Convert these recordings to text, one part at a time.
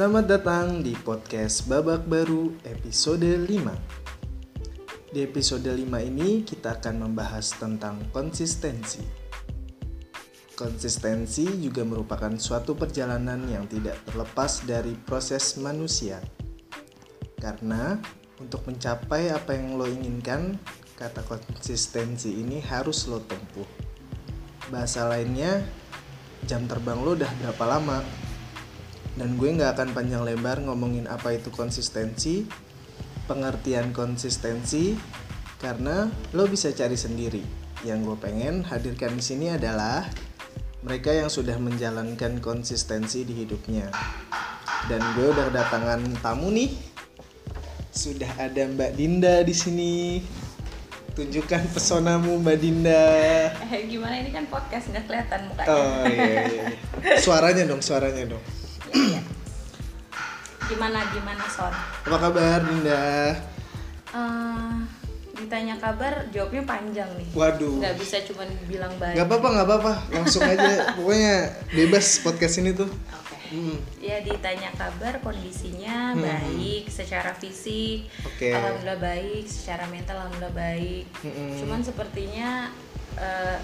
Selamat datang di podcast Babak Baru episode 5. Di episode 5 ini kita akan membahas tentang konsistensi. Konsistensi juga merupakan suatu perjalanan yang tidak terlepas dari proses manusia. Karena untuk mencapai apa yang lo inginkan, kata konsistensi ini harus lo tempuh. Bahasa lainnya, jam terbang lo udah berapa lama? Dan gue nggak akan panjang lebar ngomongin apa itu konsistensi, pengertian konsistensi, karena lo bisa cari sendiri. Yang gue pengen hadirkan di sini adalah mereka yang sudah menjalankan konsistensi di hidupnya. Dan gue udah kedatangan tamu nih. Sudah ada Mbak Dinda di sini. Tunjukkan pesonamu Mbak Dinda. Eh gimana ini kan podcast nggak kelihatan mukanya. Oh iya, iya. Suaranya dong, suaranya dong. Gimana gimana Son? Apa kabar Dinda? Eh, ditanya kabar jawabnya panjang nih. Waduh. Nggak bisa cuma bilang baik. Gak apa-apa, gak apa-apa. Langsung aja. Pokoknya bebas podcast ini tuh. Oke. Hmm. Ya ditanya kabar kondisinya Hmm. baik secara fisik, Oke. alhamdulillah baik, secara mental alhamdulillah baik. Mm-mm. Cuman sepertinya eh,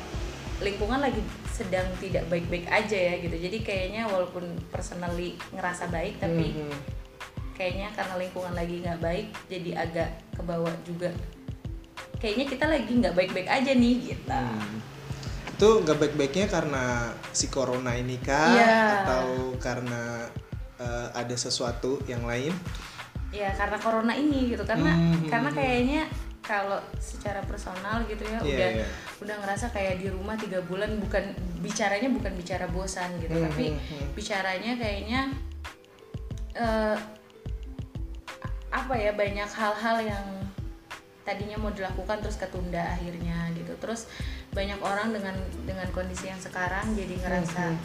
lingkungan lagi sedang tidak baik-baik aja ya gitu. Jadi kayaknya walaupun personally ngerasa baik tapi Mhm. kayaknya karena lingkungan lagi nggak baik jadi agak ke bawah juga kayaknya kita lagi nggak baik-baik aja nih gitu Hmm. Itu gak baik-baiknya karena si corona ini kah? Iya. Atau karena eh, ada sesuatu yang lain? ya karena corona ini gitu karena Hmm. karena kayaknya kalau secara personal gitu ya Iya, udah iya. udah ngerasa kayak di rumah tiga bulan bukan bicaranya bukan bicara bosan gitu Hmm, tapi hmm, hmm. bicaranya kayaknya eh, apa ya banyak hal-hal yang tadinya mau dilakukan terus ketunda akhirnya gitu terus banyak orang dengan dengan kondisi yang sekarang jadi ngerasa Hmm,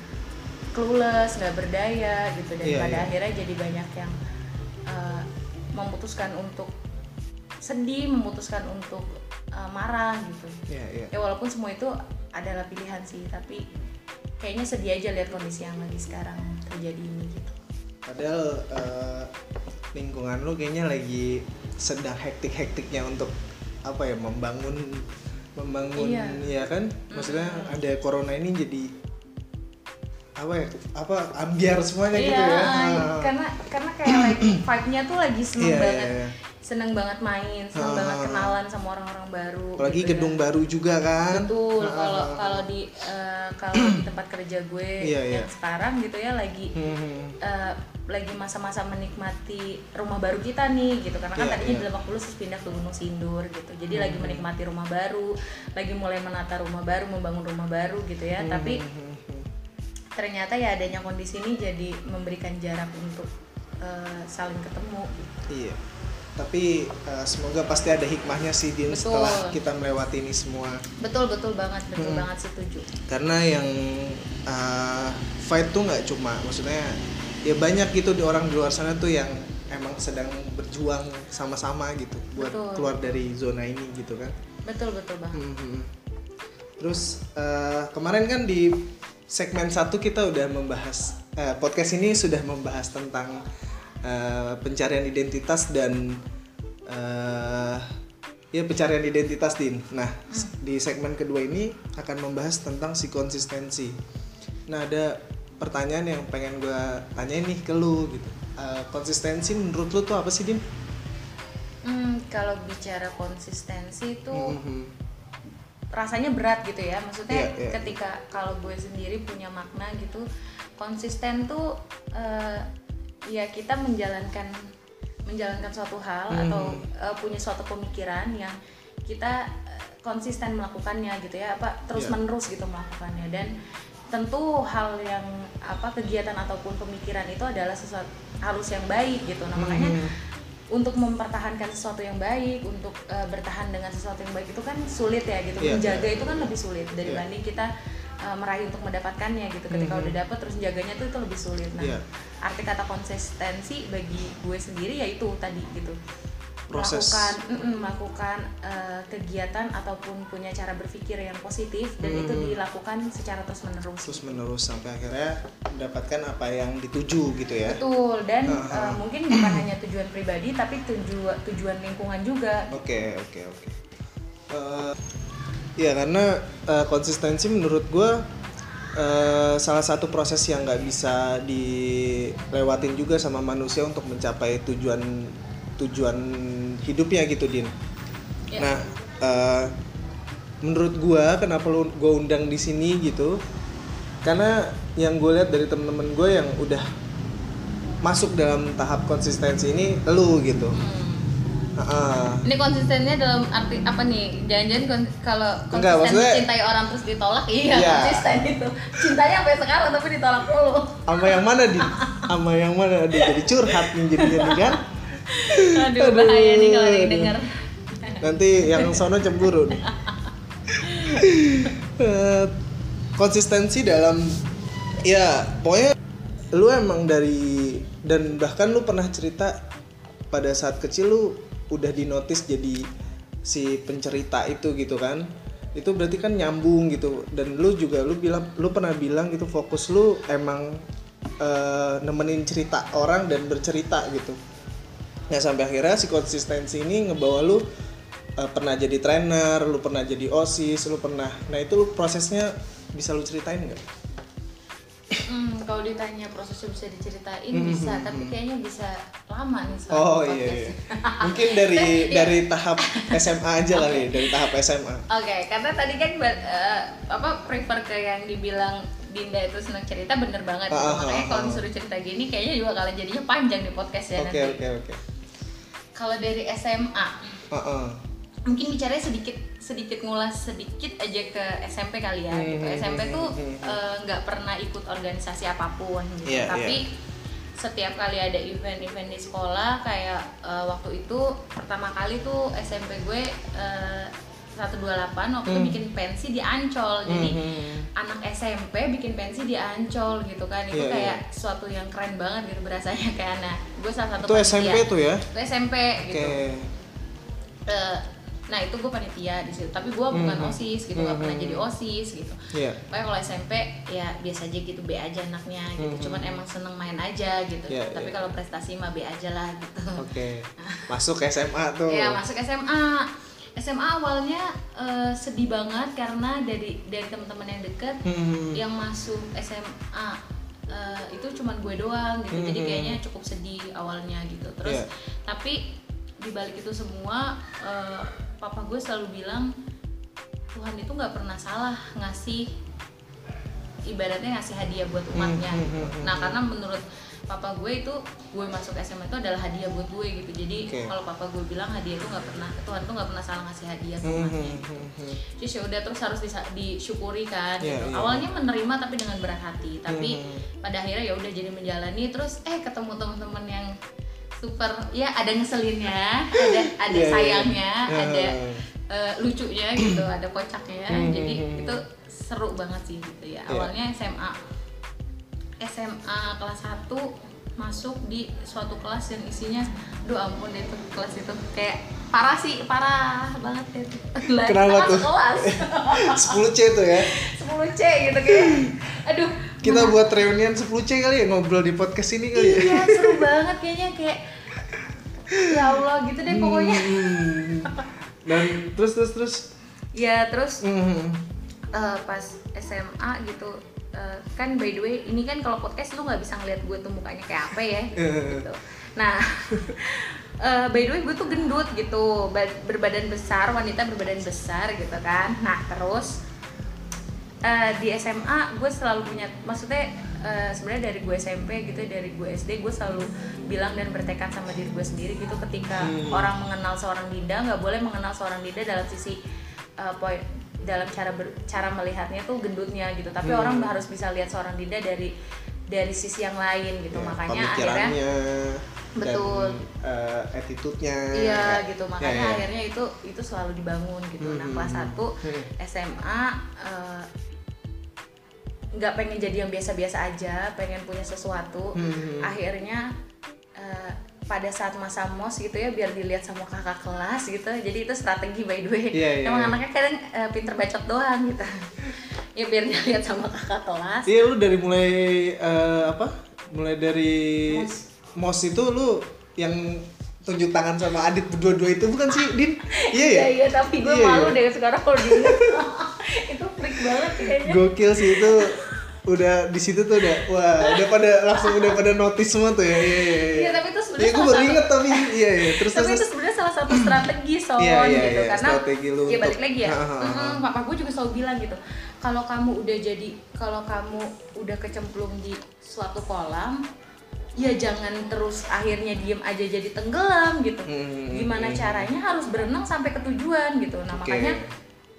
clueless nggak berdaya gitu dan Iya, pada iya. akhirnya jadi banyak yang eh, memutuskan untuk sedih memutuskan untuk eh, marah gitu. Iya, iya. ya walaupun semua itu adalah pilihan sih tapi kayaknya sedih aja lihat kondisi yang lagi sekarang terjadi ini gitu. Padahal eh, lingkungan lu kayaknya lagi sedang hektik-hektiknya untuk apa ya membangun membangun Iya. ya kan? Maksudnya ada corona ini jadi apa ya apa ambiar semuanya iya gitu ya. Ah, karena karena kayak lagi vibe-nya tuh lagi seneng Iya, banget. iya, iya. Seneng banget main seneng Ah. banget kenalan sama orang-orang baru apalagi gitu ya. gedung baru juga kan betul Ah, kalau ah, ah. kalau di eh, kalau di tempat kerja gue Iya, iya. yang sekarang gitu ya lagi Hmm, eh, lagi masa-masa menikmati rumah baru kita nih gitu karena kan Iya, tadinya iya. di Lebak Bulus terus pindah ke Gunung Sindur gitu jadi lagi Hmm. menikmati rumah baru lagi mulai menata rumah baru membangun rumah baru gitu ya Hmm, tapi hmm, hmm, hmm. ternyata ya adanya kondisi ini jadi memberikan jarak untuk eh, saling ketemu iya tapi eh, semoga pasti ada hikmahnya sih Din Betul. setelah kita melewati ini semua betul betul banget betul Hmm. banget setuju karena yang uh, fight tuh nggak cuma maksudnya ya banyak gitu di orang di luar sana tuh yang emang sedang berjuang sama-sama gitu buat Betul. keluar dari zona ini gitu kan betul betul banget Hmm, hmm. terus uh, kemarin kan di segmen satu kita udah membahas uh, podcast ini sudah membahas tentang uh, pencarian identitas dan uh, ya pencarian identitas din. Nah s- di segmen kedua ini akan membahas tentang si konsistensi. Nah ada pertanyaan yang pengen gue tanyain nih ke lu gitu. Uh, konsistensi menurut lu tuh apa sih din? Hmm, kalau bicara konsistensi itu Mhm. rasanya berat gitu ya maksudnya Iya, iya. ketika kalau gue sendiri punya makna gitu konsisten tuh eh, ya kita menjalankan menjalankan suatu hal Mhm. atau eh, punya suatu pemikiran yang kita eh, konsisten melakukannya gitu ya apa terus Iya. menerus gitu melakukannya dan tentu hal yang apa kegiatan ataupun pemikiran itu adalah sesuatu harus yang baik gitu nah makanya Mhm. untuk mempertahankan sesuatu yang baik, untuk uh, bertahan dengan sesuatu yang baik itu kan sulit ya gitu. Iya, Menjaga iya. itu kan lebih sulit dibanding kita uh, meraih untuk mendapatkannya gitu. Ketika Mhm. udah dapet terus jaganya tuh itu lebih sulit. Nah, Iya. arti kata konsistensi bagi gue sendiri yaitu tadi gitu. Proses. melakukan mm-mm, melakukan eh, kegiatan ataupun punya cara berpikir yang positif dan itu Hmm. dilakukan secara terus menerus terus menerus sampai akhirnya mendapatkan apa yang dituju gitu ya betul dan Ah, ah. eh, mungkin bukan hanya tujuan pribadi tapi tujuan tujuan lingkungan juga Oke oke oke. Eh, ya karena eh, konsistensi menurut gue eh, salah satu proses yang nggak bisa dilewatin juga sama manusia untuk mencapai tujuan tujuan hidupnya gitu din. Ya. Nah eh, menurut gue kenapa lu gue undang di sini gitu? Karena yang gue lihat dari temen-temen gue yang udah masuk dalam tahap konsistensi ini lu gitu. Hmm. Heeh. Ini konsistennya dalam arti apa nih? Jangan-jangan kon- kalau Enggak, konsisten maksudnya- mencintai orang terus ditolak, iya Iya. konsisten itu. Cintanya sampai sekarang tapi ditolak mulu. sama yang mana di sama yang mana dia jadi curhat nih jadinya nih kan Aduh, bahaya nih kalau aduh. denger. nanti yang sono cemburu nih Eh, konsistensi dalam ya pokoknya lu emang dari dan bahkan lu pernah cerita pada saat kecil lu udah dinotis jadi si pencerita itu gitu kan itu berarti kan nyambung gitu dan lu juga lu bilang lu pernah bilang gitu fokus lu emang eh, nemenin cerita orang dan bercerita gitu Nah sampai akhirnya si konsistensi ini ngebawa lu uh, pernah jadi trainer, lu pernah jadi osis, lu pernah. Nah itu lu prosesnya bisa lu ceritain nggak? Hmm, kalau ditanya prosesnya bisa diceritain Hmm, bisa, hmm, tapi hmm. kayaknya bisa lama nih soal Oh podcast. iya, iya. Mungkin dari dari tahap SMA aja kali, dari tahap SMA. Oke, karena tadi kan eh, apa prefer ke yang dibilang Dinda itu senang cerita bener banget. Ah, ah, Makanya ah, kalau ah. disuruh cerita gini kayaknya juga kalau jadinya panjang di podcast ya Oke nanti. oke oke. Kalau dari SMA, Heeh. Mungkin bicaranya sedikit sedikit ngulas sedikit aja ke SMP kali ya. gitu. Hmm, SMP hmm, tuh hmm, hmm. eh, nggak pernah ikut organisasi apa pun gitu. Iya, Tapi setiap kali ada event-event di sekolah kayak eh, waktu itu pertama kali tuh SMP gue eh, 128 waktu itu Hmm. bikin pensi di Ancol. Jadi Mhm. anak SMP bikin pensi di Ancol gitu kan. Itu Iya, kayak suatu yang keren banget gitu berasanya kayak anak. Gue salah satu Itu. SMP tuh ya? Itu SMP Oke. gitu. Nah itu gue panitia di situ tapi gue bukan Mhm. osis gitu nggak pernah Mhm. jadi osis gitu Iya. Pokoknya kalau SMP ya biasa aja gitu B aja anaknya gitu Mhm. cuman emang seneng main aja gitu Iya, tapi iya. kalau prestasi mah B aja lah gitu Oke. Masuk SMA tuh. ya masuk SMA SMA awalnya eh, sedih banget karena dari dari teman-teman yang deket Mhm. yang masuk SMA eh, itu cuman gue doang gitu jadi Mhm. kayaknya cukup sedih awalnya gitu terus Iya. tapi dibalik itu semua eh, papa gue selalu bilang Tuhan itu nggak pernah salah ngasih ibaratnya ngasih hadiah buat umatnya Mhm, gitu. mhm, nah karena menurut papa gue itu gue masuk SMA itu adalah hadiah buat gue gitu jadi Oke. kalau papa gue bilang hadiah itu nggak pernah Tuhan tuh nggak pernah salah ngasih hadiah ke umatnya mhm. terus ya udah terus harus disyukuri kan Iya, gitu. iya. awalnya menerima tapi dengan berat hati tapi pada akhirnya ya udah jadi menjalani terus eh ketemu teman-teman yang super ya ada ngeselinnya ada ada Iya, iya. sayangnya Iya. ada eh, lucunya gitu ada kocaknya Mhm. jadi itu seru banget sih gitu ya Iya. awalnya SMA SMA kelas 1 masuk di suatu kelas yang isinya duh ampun deh itu kelas itu kayak parah sih parah banget deh itu. Kita Kenapa tuh? kelas 10C tuh ya. 10C gitu kayak aduh Kita buat reunian 10C kali ya ngobrol di podcast ini kali ya. iya seru banget kayaknya kayak ya Allah gitu deh pokoknya Hmm. Dan terus terus terus. ya terus Mhm. eh, pas SMA gitu eh, kan by the way ini kan kalau podcast lu nggak bisa ngeliat gue tuh mukanya kayak apa ya Eh. gitu nah eh, by the way gue tuh gendut gitu ba- berbadan besar wanita berbadan besar gitu kan nah terus eh, di SMA gue selalu punya maksudnya eh, sebenarnya dari gue SMP gitu dari gue SD gue selalu bilang dan bertekad sama diri gue sendiri gitu ketika Hmm. orang mengenal seorang Dinda nggak boleh mengenal seorang Dinda dalam sisi eh, poin dalam cara ber- cara melihatnya tuh gendutnya gitu tapi Hmm. orang harus bisa lihat seorang Dinda dari dari sisi yang lain gitu Ya, makanya akhirnya Betul. dan eh, attitude-nya Iya Ya, gitu ya, makanya ya. akhirnya itu itu selalu dibangun gitu. Nah Hmm, kelas hmm, 1 hmm. SMA eh, nggak pengen jadi yang biasa-biasa aja, pengen punya sesuatu. Hmm. Akhirnya eh, pada saat masa mos gitu ya biar dilihat sama kakak kelas gitu jadi itu strategi by the way Iya, iya, emang iya. anaknya kadang eh, pinter bacot doang gitu ya biar dilihat sama kakak kelas Iya lu dari mulai eh, apa? Mulai dari Mos. mos itu lu yang tunjuk tangan sama Adit berdua-dua itu bukan sih, Din? Iya ya? iya iya tapi gue Iya, malu iya. deh sekarang kalau diingat itu freak banget kayaknya. Gokil sih itu udah di situ tuh udah wah udah pada langsung udah pada notice semua tuh ya iya iya Iya, tapi itu sebenarnya Iya, gue baru inget tapi iya iya. Terus tapi terus itu sebenarnya salah satu strategi son Iya, iya, gitu. iya, karena strategi lu ya balik lagi ya. Mm-mm, papa gue juga selalu bilang gitu kalau kamu udah jadi kalau kamu udah kecemplung di suatu kolam ya jangan terus akhirnya diem aja jadi tenggelam gitu. Hmm, gimana hmm. caranya harus berenang sampai ke tujuan gitu. Nah Oke. makanya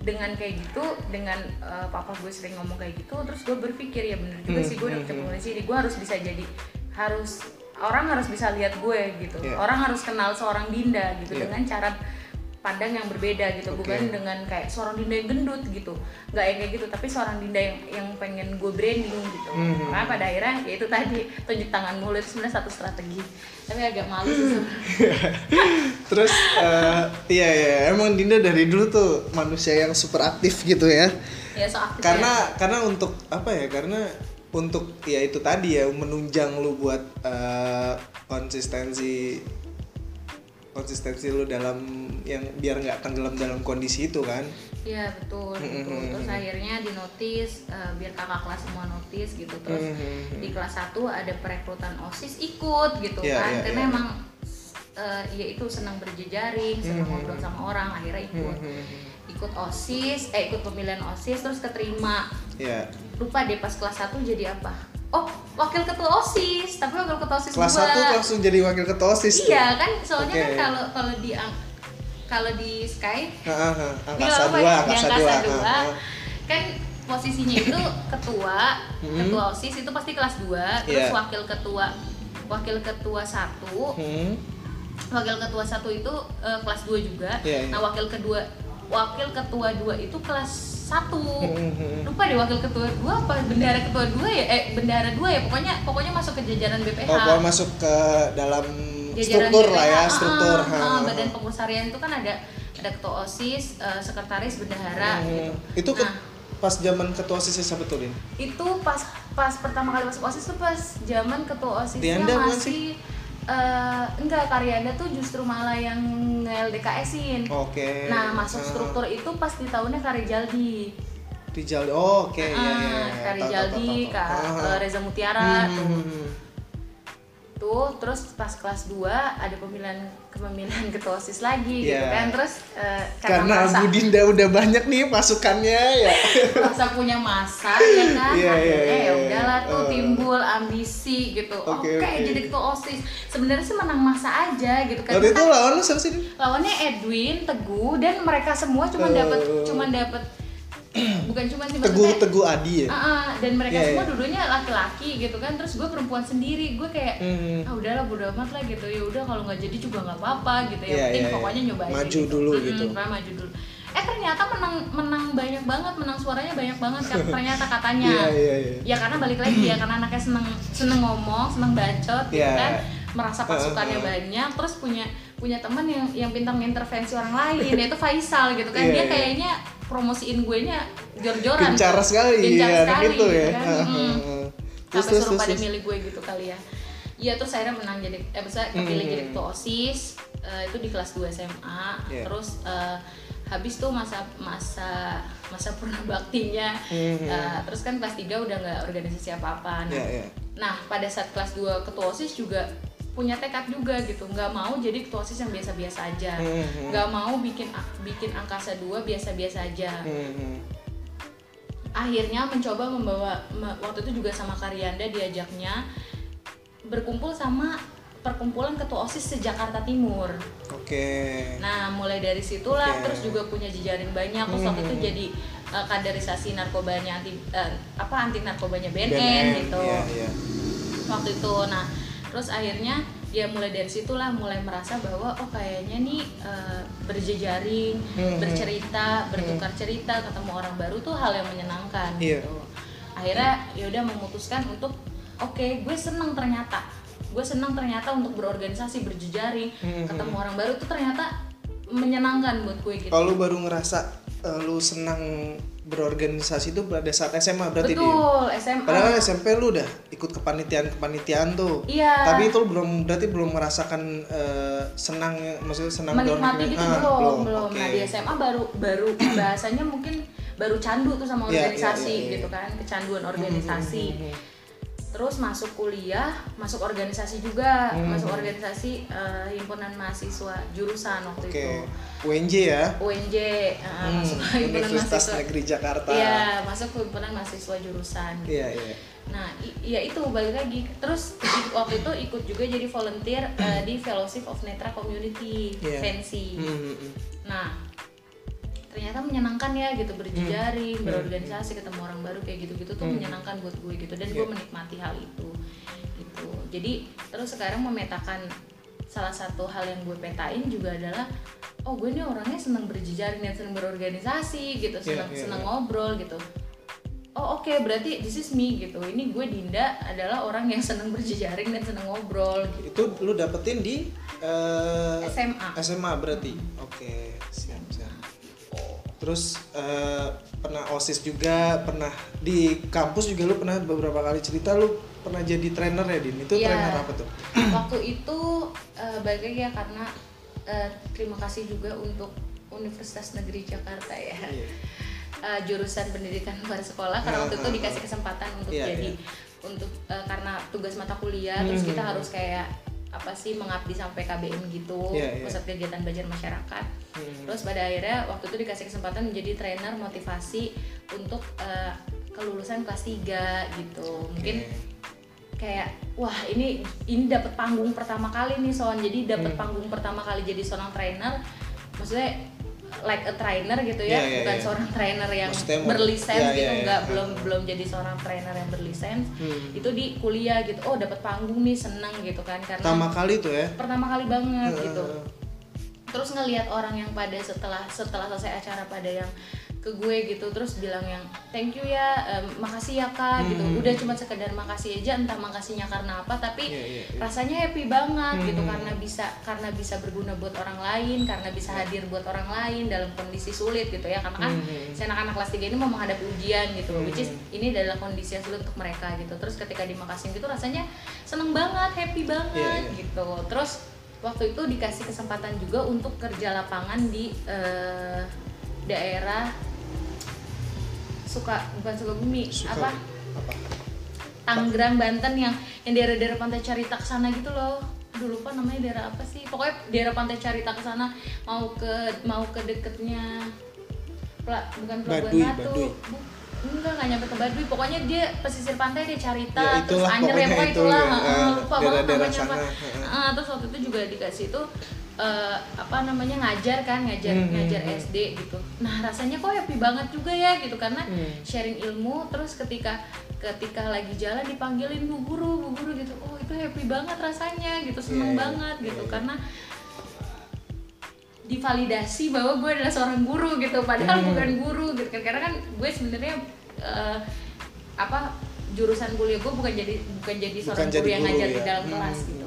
dengan kayak gitu dengan eh, papa gue sering ngomong kayak gitu terus gue berpikir ya bener juga Hmm, sih gue udah hmm, kecemplung di sini gue harus bisa jadi harus orang harus bisa lihat gue gitu Iya. orang harus kenal seorang Dinda gitu Iya. dengan cara pandang yang berbeda gitu Oke. bukan dengan kayak seorang Dinda yang gendut gitu nggak yang kayak gitu tapi seorang Dinda yang yang pengen gue branding gitu Hmm. makanya pada akhirnya ya itu tadi tunjuk tangan mulut sebenarnya satu strategi tapi agak malu sih terus eh, iya iya emang Dinda dari dulu tuh manusia yang super aktif gitu ya ya so aktif karena ya. karena untuk apa ya karena untuk ya itu tadi ya menunjang lu buat eh, konsistensi konsistensi lu dalam yang biar nggak tenggelam dalam kondisi itu kan Iya betul, Mm-mm. betul. Terus akhirnya di notice eh, biar kakak kelas semua notice gitu. Terus Mm-mm. di kelas 1 ada perekrutan OSIS ikut gitu Iya, kan. iya, Karena iya. emang eh, ya itu senang berjejaring, senang Mhm. ngobrol sama orang, akhirnya ikut. Mhm. Ikut OSIS, eh ikut pemilihan OSIS terus keterima. ya Lupa deh pas kelas 1 jadi apa? Oh, wakil ketua OSIS, tapi wakil ketua OSIS kelas satu langsung jadi wakil ketua osis tuh. Iya kan, soalnya kan Oke. kalau kalau di kalau di Sky angkasa dua angkasa dua kan posisinya itu ketua Hmm. ketua osis itu pasti kelas 2 terus Iya. wakil ketua wakil ketua satu Hmm. wakil ketua satu itu eh, kelas 2 juga Iya, iya. nah wakil kedua wakil ketua dua itu kelas satu Hmm. Lupa deh wakil ketua dua apa? Bendahara ketua dua ya? Eh bendahara dua ya? Pokoknya pokoknya masuk ke jajaran BPH kalau masuk ke dalam jajaran struktur BPH, lah ya, ah, struktur. ah, ah, ha, badan pengurus harian itu kan ada ada ketua osis eh, sekretaris bendahara Hmm. gitu. Itu ke, Nah, pas zaman ketua OSIS siapa tuh, Lin? itu pas pas pertama kali masuk osis tuh pas zaman ketua osisnya Dianda masih eh, enggak Karyanda tuh justru malah yang LDKS-in Oke. nah masuk Ah. struktur itu pas di tahunnya Karijaldi Rijal. Oh, oke. iya, iya, Ah, iya. Tahu, Karijaldi tahu, tahu. Kak Ah, ah. eh, Reza Mutiara Hmm, tuh hmm, hmm. tuh terus pas kelas 2 ada pemilihan kepemilihan ketua osis lagi gitu Iya. kan terus eh, Karena merasa, Bu Dinda udah banyak nih pasukannya ya. merasa punya masa ya kan Iya, iya, akhirnya iya, ya iya. udahlah tuh Eh. timbul ambisi gitu Oke, oke oke. jadi ketua osis sebenarnya sih menang masa aja gitu kan Waktu itu lawan lu siapa sih? Lawannya Edwin Teguh dan mereka semua cuma Eh. dapat cuma dapat bukan cuma sih Teguh Teguh Adi ya. Ah, ah, dan mereka Iya, semua iya. dulunya laki-laki gitu kan terus gue perempuan sendiri gue kayak Hmm. ah udahlah bodo amat lah gitu ya udah kalau nggak jadi juga nggak apa-apa gitu ya Iya, penting iya, iya. pokoknya nyoba aja Maju gitu. dulu Mm-mm, gitu. maju dulu eh ternyata menang menang banyak banget menang suaranya banyak banget kan ternyata katanya Iya, iya, iya. ya karena balik lagi ya karena anaknya seneng seneng ngomong seneng bacot gitu Iya. kan merasa pasukannya Uh-uh. banyak terus punya punya teman yang yang pintar mengintervensi orang lain yaitu Faisal gitu kan Iya, dia iya. kayaknya promosiin gue nya jor-joran Gencar tuh. sekali gencar ya, anak sekali ya. gitu kan. Ah, Mm. ah, ah. Terus, sampai terus, suruh terus, pada terus. milih gue gitu kali ya iya terus akhirnya menang jadi eh bisa kepilih Hmm. jadi ketua osis eh, itu di kelas 2 SMA Iya. terus eh, habis tuh masa masa masa purna baktinya Hmm. Eh, terus kan kelas 3 udah nggak organisasi apa apa nah, Iya, iya. nah pada saat kelas 2 ketua osis juga punya tekad juga gitu nggak mau jadi ketua osis yang biasa-biasa aja Hmm. nggak mau bikin bikin angkasa dua biasa-biasa aja Hmm, hmm. akhirnya mencoba membawa me- waktu itu juga sama Karyanda diajaknya berkumpul sama perkumpulan ketua osis se Jakarta Timur. Oke. Nah mulai dari situlah Oke. terus juga punya jejaring banyak terus waktu itu Hmm. jadi eh, kaderisasi narkobanya anti eh, apa anti narkobanya BNN, BNN, gitu Iya, iya. waktu itu. Nah terus akhirnya ya mulai dari situlah mulai merasa bahwa oh kayaknya nih eh, berjejaring, Hmm. bercerita, bertukar cerita, ketemu orang baru tuh hal yang menyenangkan Iya. gitu. Akhirnya ya udah memutuskan untuk oke gue seneng ternyata gue senang ternyata untuk berorganisasi berjejaring Hmm, ketemu orang baru tuh ternyata menyenangkan buat gue gitu Kalau baru ngerasa eh, lu senang berorganisasi itu pada saat SMA berarti betul SMA Padahal SMP lu udah ikut kepanitiaan-kepanitiaan tuh. iya. Tapi itu lu belum berarti belum merasakan eh, senang maksudnya senang menikmati gitu Ah, belum belum. Oke. nah di SMA baru baru bahasanya mungkin baru candu tuh sama Iya, iya, organisasi iya, iya. gitu kan kecanduan organisasi terus masuk kuliah masuk organisasi juga Hmm. masuk organisasi eh, himpunan mahasiswa jurusan waktu Oke. itu UNJ ya. UNJ eh, Hmm, masuk himpunan Universitas mahasiswa Negeri Jakarta. iya masuk himpunan mahasiswa jurusan Iya, iya. Nah, i- ya itu balik lagi. Terus waktu itu ikut juga jadi volunteer eh, di Fellowship of Netra Community, Iya. Fancy. Hmm, hmm. Nah, ternyata menyenangkan ya gitu berjejaring, Hmm. berorganisasi, ketemu orang baru kayak gitu-gitu tuh menyenangkan buat gue gitu dan gue Iya. menikmati hal itu. Gitu. Jadi terus sekarang memetakan salah satu hal yang gue petain juga adalah oh gue ini orangnya senang berjejaring dan senang berorganisasi gitu, senang iya, senang iya. ngobrol gitu oh oke berarti this is me gitu ini gue Dinda adalah orang yang senang berjejaring dan senang ngobrol gitu Itu lu dapetin di eh, SMA SMA berarti. Oke, siap, siap. Terus eh, pernah OSIS juga, pernah di kampus juga lu pernah beberapa kali cerita lu pernah jadi trainer ya, Din. Itu Iya. trainer apa tuh? waktu itu eh, balik lagi ya karena eh, terima kasih juga untuk Universitas Negeri Jakarta ya Iya. Eh, jurusan pendidikan luar sekolah karena waktu itu dikasih kesempatan untuk Iya, jadi iya. untuk eh, karena tugas mata kuliah terus Hmm. kita harus kayak apa sih mengabdi sampai KBM gitu Iya, iya. pusat kegiatan belajar masyarakat Hmm. Terus pada akhirnya waktu itu dikasih kesempatan menjadi trainer motivasi untuk eh, kelulusan kelas 3 gitu. Mungkin Oke. kayak wah ini ini dapat panggung pertama kali nih Son. Jadi dapat Hmm. panggung pertama kali jadi seorang trainer. Maksudnya like a trainer gitu ya, Iya, iya, bukan iya. seorang trainer yang Maksudnya mau- berlisensi iya, gitu iya, iya. enggak belum belum jadi seorang trainer yang berlisensi. Hmm. Itu di kuliah gitu. Oh, dapat panggung nih, seneng gitu kan karena Pertama kali tuh ya. pertama kali banget Heeh. gitu terus ngelihat orang yang pada setelah setelah selesai acara pada yang ke gue gitu terus bilang yang thank you ya em, makasih ya kak gitu Hmm. udah cuma sekedar makasih aja entah makasihnya karena apa tapi Iya, iya, iya. rasanya happy banget gitu Hmm. karena bisa karena bisa berguna buat orang lain karena bisa hadir buat orang lain dalam kondisi sulit gitu ya karena kan Hmm. si anak-anak kelas 3 ini mau menghadapi ujian gitu Hmm. which is ini adalah kondisi yang sulit untuk mereka gitu terus ketika dimakasih gitu rasanya seneng banget happy banget Iya, iya. gitu terus waktu itu dikasih kesempatan juga untuk kerja lapangan di eh, daerah suka bukan Sukabumi Suka- apa Apa? Tanggerang Banten yang yang daerah-daerah pantai Carita ke sana gitu loh Aduh lupa namanya daerah apa sih pokoknya daerah pantai Carita ke sana mau ke mau ke deketnya Pela- bukan Pelabuhan. Bu- enggak nggak nyampe ke Baduy pokoknya dia pesisir pantai dia Carita Ya, terus itulah, Anyer ya pokoknya pokoknya itu, itulah ya. Heeh, Ah, lupa banget daerah-daerah namanya apa. Ah, terus waktu itu juga dikasih itu eh, apa namanya ngajar kan ngajar Hmm, ngajar hmm, SD gitu nah rasanya kok happy banget juga ya gitu karena Hmm. sharing ilmu terus ketika ketika lagi jalan dipanggilin bu guru bu guru gitu oh itu happy banget rasanya gitu seneng Iya, iya, banget iya, gitu iya. karena divalidasi bahwa gue adalah seorang guru gitu padahal Hmm. bukan guru gitu kan karena kan gue sebenarnya eh, apa jurusan kuliah gue bukan jadi bukan jadi seorang Bukan guru jadi yang guru ngajar ya. di dalam Hmm, kelas hmm, gitu hmm.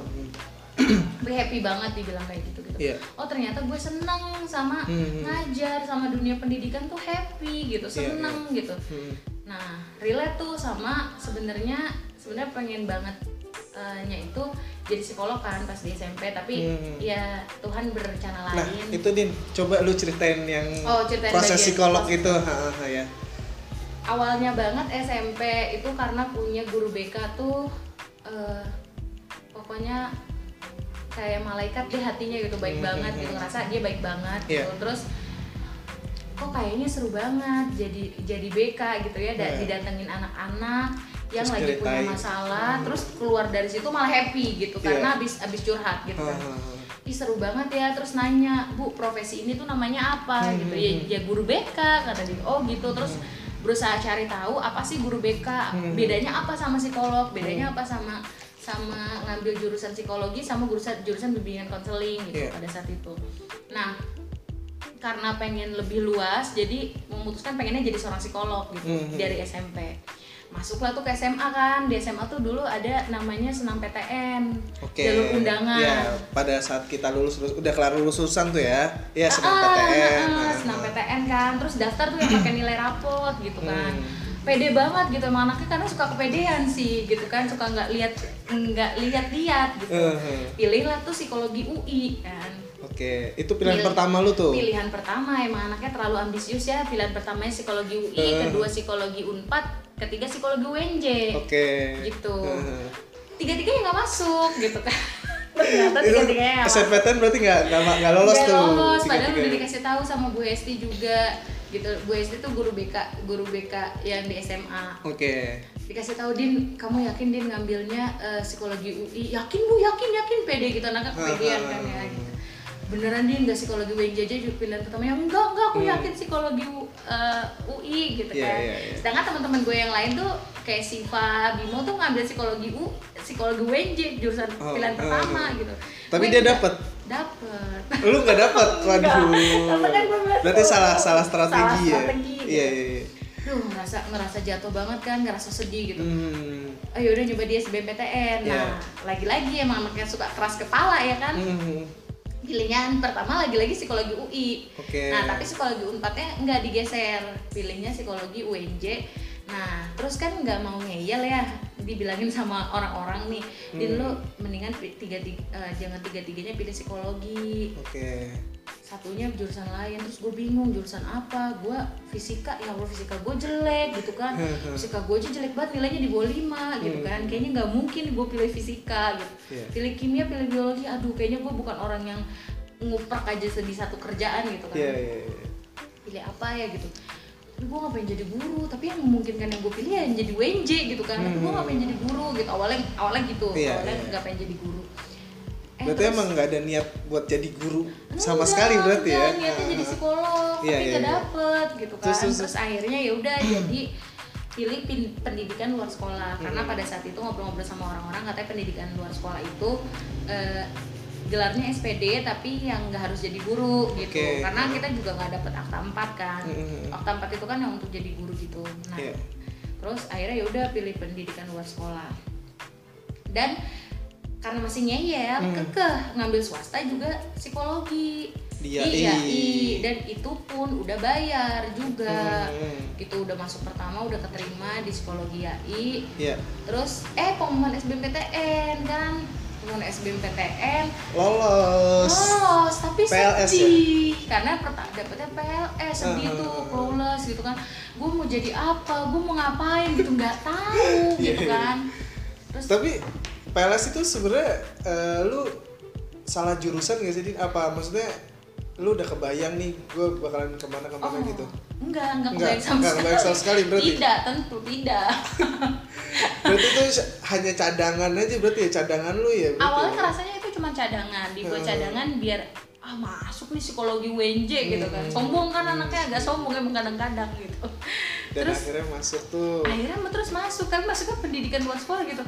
Gue happy banget dibilang kayak gitu gitu Iya. oh ternyata gue seneng sama Hmm. ngajar sama dunia pendidikan tuh happy gitu Iya, seneng gitu Hmm. nah relate tuh sama sebenarnya sebenarnya pengen banget eh, nya itu jadi psikolog kan pas di SMP tapi Hmm. ya Tuhan berencana Nah, lain itu Din, coba lu ceritain yang Oh, ceritain proses psikolog proses. itu, ha, ha, ya. awalnya banget SMP itu karena punya guru BK tuh eh, pokoknya kayak malaikat deh hatinya gitu baik Hmm, banget hmm, gitu hmm. ngerasa dia baik banget Iya. gitu terus kok kayaknya seru banget jadi jadi BK gitu ya Iya. didatengin anak-anak yang Terus lagi punya ceritain. masalah terus keluar dari situ malah happy gitu Iya. karena abis abis curhat gitu Ha, kan ha. Ih seru banget ya terus nanya bu profesi ini tuh namanya apa Hmm, gitu hmm, ya, hmm. ya guru BK kata dia oh gitu terus berusaha cari tahu apa sih guru BK Hmm. bedanya apa sama psikolog bedanya apa sama sama ngambil jurusan psikologi sama jurusan jurusan bimbingan konseling gitu Iya. pada saat itu nah karena pengen lebih luas jadi memutuskan pengennya jadi seorang psikolog gitu Hmm, hmm. dari SMP masuklah tuh ke SMA kan di SMA tuh dulu ada namanya senam PTN Oke. jalur undangan Ya, pada saat kita lulus lulus udah kelar lulusan tuh ya. Iya, senam Ah, PTN. ah, nah, senam. PTN kan terus daftar tuh yang pakai nilai rapot gitu kan Hmm. Pede banget gitu emang anaknya karena suka kepedean sih gitu kan suka nggak lihat nggak lihat-lihat gitu eh. pilihlah tuh psikologi UI kan Oke, itu pilihan Pil- pertama lu tuh. pilihan pertama emang anaknya terlalu ambisius ya pilihan pertamanya psikologi UI Eh. kedua psikologi Unpad ketiga psikologi UNJ Oke. gitu Eh. tiga-tiganya nggak masuk gitu kan ternyata nggak masuk SNPTN berarti nggak nggak lolos Nggak tuh. lolos, padahal udah dikasih tahu sama Bu Esti juga gitu. Bu Esti tuh guru BK, guru BK yang di SMA. Oke. Dikasih tahu Din, kamu yakin Din ngambilnya eh, psikologi UI? Yakin Bu, yakin, yakin pede gitu anaknya kepedean kan ya gitu. Beneran Din nggak psikologi UNJ aja juga pilihan pertamanya enggak, enggak aku Hmm. yakin psikologi U- eh, UI gitu Iya, kan. iya, iya. Sedangkan teman-teman gue yang lain tuh kayak Siva, Bimo tuh ngambil psikologi U, psikologi UNJ jurusan Oh, pilihan eh, pertama gitu. Tapi Gue dia juga dapet? Dapet. Lu nggak dapat, waduh. Tapi kan bilang, Berarti oh, salah salah strategi ya. salah strategi, gitu. Iya iya. iya. Duh, ngerasa ngerasa jatuh banget kan, ngerasa sedih gitu. Hmm. Ayo udah nyoba di SBMPTN. Nah, Iya. lagi-lagi emang anaknya suka keras kepala ya kan. Hmm. Pilihan pertama lagi-lagi psikologi UI. Oke. Nah, tapi psikologi Unpadnya nggak digeser. Pilihnya psikologi UNJ. Nah, terus kan nggak mau ngeyel ya, dibilangin sama orang-orang nih, Din Hmm. lu mendingan pi- tiga, tiga eh, jangan tiga-tiganya pilih psikologi. Oke. satunya jurusan lain terus gue bingung jurusan apa gue fisika ya Allah fisika gue jelek gitu kan fisika gue aja jelek banget nilainya di bawah 5 gitu kan kayaknya nggak mungkin gue pilih fisika gitu Iya. pilih kimia pilih biologi aduh kayaknya gue bukan orang yang nguprak aja di satu kerjaan gitu kan Iya iya. iya. pilih apa ya gitu gue gak pengen jadi guru tapi yang memungkinkan yang gue pilih ya jadi WNJ gitu kan tapi gue gak pengen jadi guru gitu awalnya awalnya gitu Hmm. Iya, awalnya iya. gak pengen jadi guru Eh, Berarti terus- emang nggak ada niat buat jadi guru sama Enggak, sekali berarti ya? enggak, niatnya jadi psikolog Iya, tapi iya, nggak iya. dapet gitu kan Terus, terus, terus, akhirnya ya udah jadi pilih pendidikan luar sekolah karena Hmm. pada saat itu ngobrol-ngobrol sama orang-orang katanya pendidikan luar sekolah itu eh, gelarnya SPD tapi yang nggak harus jadi guru gitu Oke. karena kita juga nggak dapet akta 4 kan Mm-mm. akta 4 itu kan yang untuk jadi guru gitu nah Iya. terus akhirnya ya udah pilih pendidikan luar sekolah dan karena masih ngeyel Hmm. kekeh ngambil swasta juga psikologi Di Iya, AI. i. dan itu pun udah bayar juga Hmm. gitu udah masuk pertama udah keterima di psikologi AI Iya. terus eh pengumuman SBMPTN kan pengumuman SBMPTN Lolos. lolos tapi PLS sedih karena pertama dapetnya PLS sedih Ah. tuh lulus gitu kan gue mau jadi apa gue mau ngapain gitu nggak tahu Iya, gitu iya. kan terus Tapi PLS itu sebenarnya eh, lu salah jurusan gak sih? Din? Apa maksudnya lu udah kebayang nih gue bakalan ke mana ke mana gitu? enggak enggak Enggak, kebayang sama enggak kebayang sama sekali berarti? tidak tentu tidak Berarti itu hanya cadangan aja berarti ya cadangan lu ya? awalnya ya? ngerasanya itu cuma cadangan dibuat Hmm. cadangan biar ah masuk nih psikologi WNJ gitu kan Hmm. sombong kan anaknya agak sombong emang kadang-kadang gitu Dan terus akhirnya masuk tuh. akhirnya terus masuk kan masuknya pendidikan luar sekolah gitu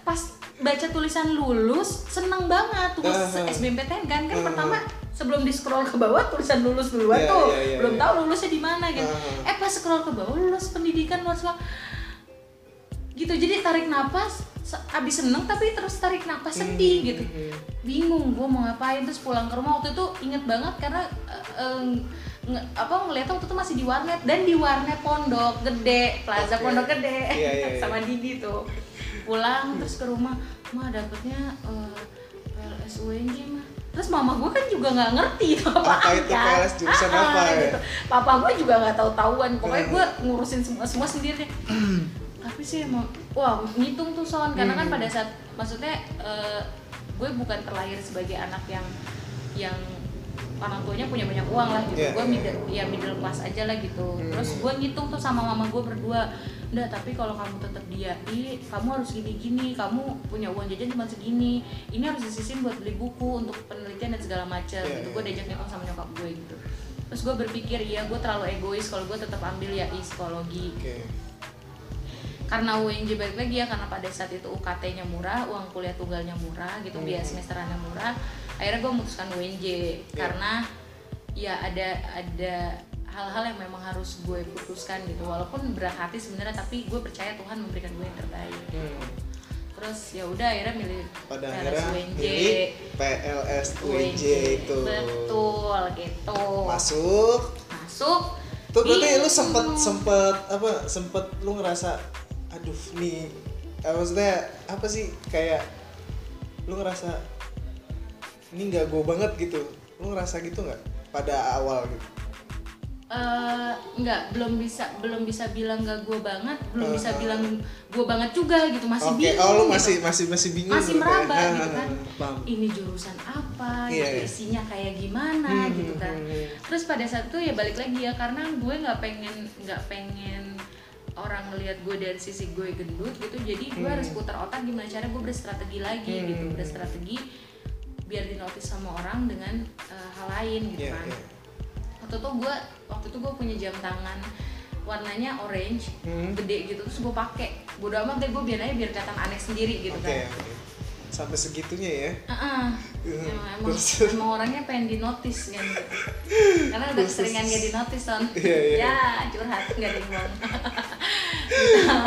pas baca tulisan lulus seneng banget tulis Uh-huh. SBMPTN kan kan Uh-huh. pertama sebelum di scroll ke bawah tulisan lulus duluan Iya, tuh iya, iya, belum iya. tahu lulusnya di mana gitu Uh-huh. eh pas scroll ke bawah lulus pendidikan luar sekolah gitu jadi tarik napas se- abis seneng tapi terus tarik napas sedih Hmm, gitu hmm. bingung gue mau ngapain terus pulang ke rumah waktu itu inget banget karena eh, eh, nge- apa ngeliatnya waktu itu masih di warnet dan di warnet pondok gede plaza Oke. pondok gede Iya, iya, iya. sama Didi tuh pulang terus ke rumah mah dapetnya eh, PLS UNJ mah terus mama gue kan juga nggak ngerti itu apa Apa itu PLS jurusan apa ya? gitu. papa gue juga nggak tahu tahuan pokoknya gue ngurusin semua semua sendiri tapi sih emang wah ngitung tuh son karena kan Hmm. pada saat maksudnya eh, gue bukan terlahir sebagai anak yang yang orang tuanya punya banyak uang lah gitu Iya, gue iya. middle ya middle class aja lah gitu Hmm. terus gue ngitung tuh sama mama gue berdua Nggak, tapi kalau kamu tetap di AI, kamu harus gini-gini, kamu punya uang jajan cuma segini, ini harus disisihin buat beli buku untuk penelitian dan segala macam. Iya, gitu. iya. Gue diajak ngitung sama nyokap gue gitu. Terus gue berpikir, iya gue terlalu egois kalau gue tetap ambil ya psikologi Oke. Karena UNJ balik lagi ya karena pada saat itu UKT-nya murah, uang kuliah tunggalnya murah gitu, biaya Hmm. semesterannya murah. Akhirnya gue memutuskan UNJ Iya. karena ya ada ada hal-hal yang memang harus gue putuskan gitu walaupun berat hati sebenarnya tapi gue percaya Tuhan memberikan gue yang terbaik Hmm. terus ya udah akhirnya milih Pada PLS akhirnya UNJ. milih PLS UNJ itu. betul gitu Masuk. masuk Tuh berarti lu bingung. sempet sempet apa sempet lu ngerasa aduh nih. Eh, maksudnya apa sih? Kayak lu ngerasa ini nggak gue banget gitu. Lu ngerasa gitu nggak pada awal gitu Eh, nggak belum bisa belum bisa bilang gak gue banget belum bisa Uh-huh. bilang gue banget juga gitu masih Oke, bingung oh lu gitu. masih masih masih bingung masih ya? meraba Ah, gitu ah, kan paham. ini jurusan apa Iya, gitu iya. isinya kayak gimana Hmm, gitu kan hmm, hmm. terus pada saat itu ya balik lagi ya karena gue nggak pengen nggak pengen orang ngelihat gue dari sisi gue gendut gitu jadi gue Hmm. harus putar otak gimana cara gue berstrategi lagi gitu Hmm. berstrategi biar dinotis sama orang dengan eh, hal lain gitu Iya, kan iya. waktu itu gue waktu itu gue punya jam tangan warnanya orange Hmm. gede gitu terus gue pakai bodo amat deh gue biar aja biar kelihatan aneh sendiri gitu Oke, kan oke. Sampai segitunya ya. Hmm, emang, emang, terus? emang orangnya pengen dinotis kan gitu. karena udah keseringan gak dinotis son Iya, iya. ya curhat nggak ada yang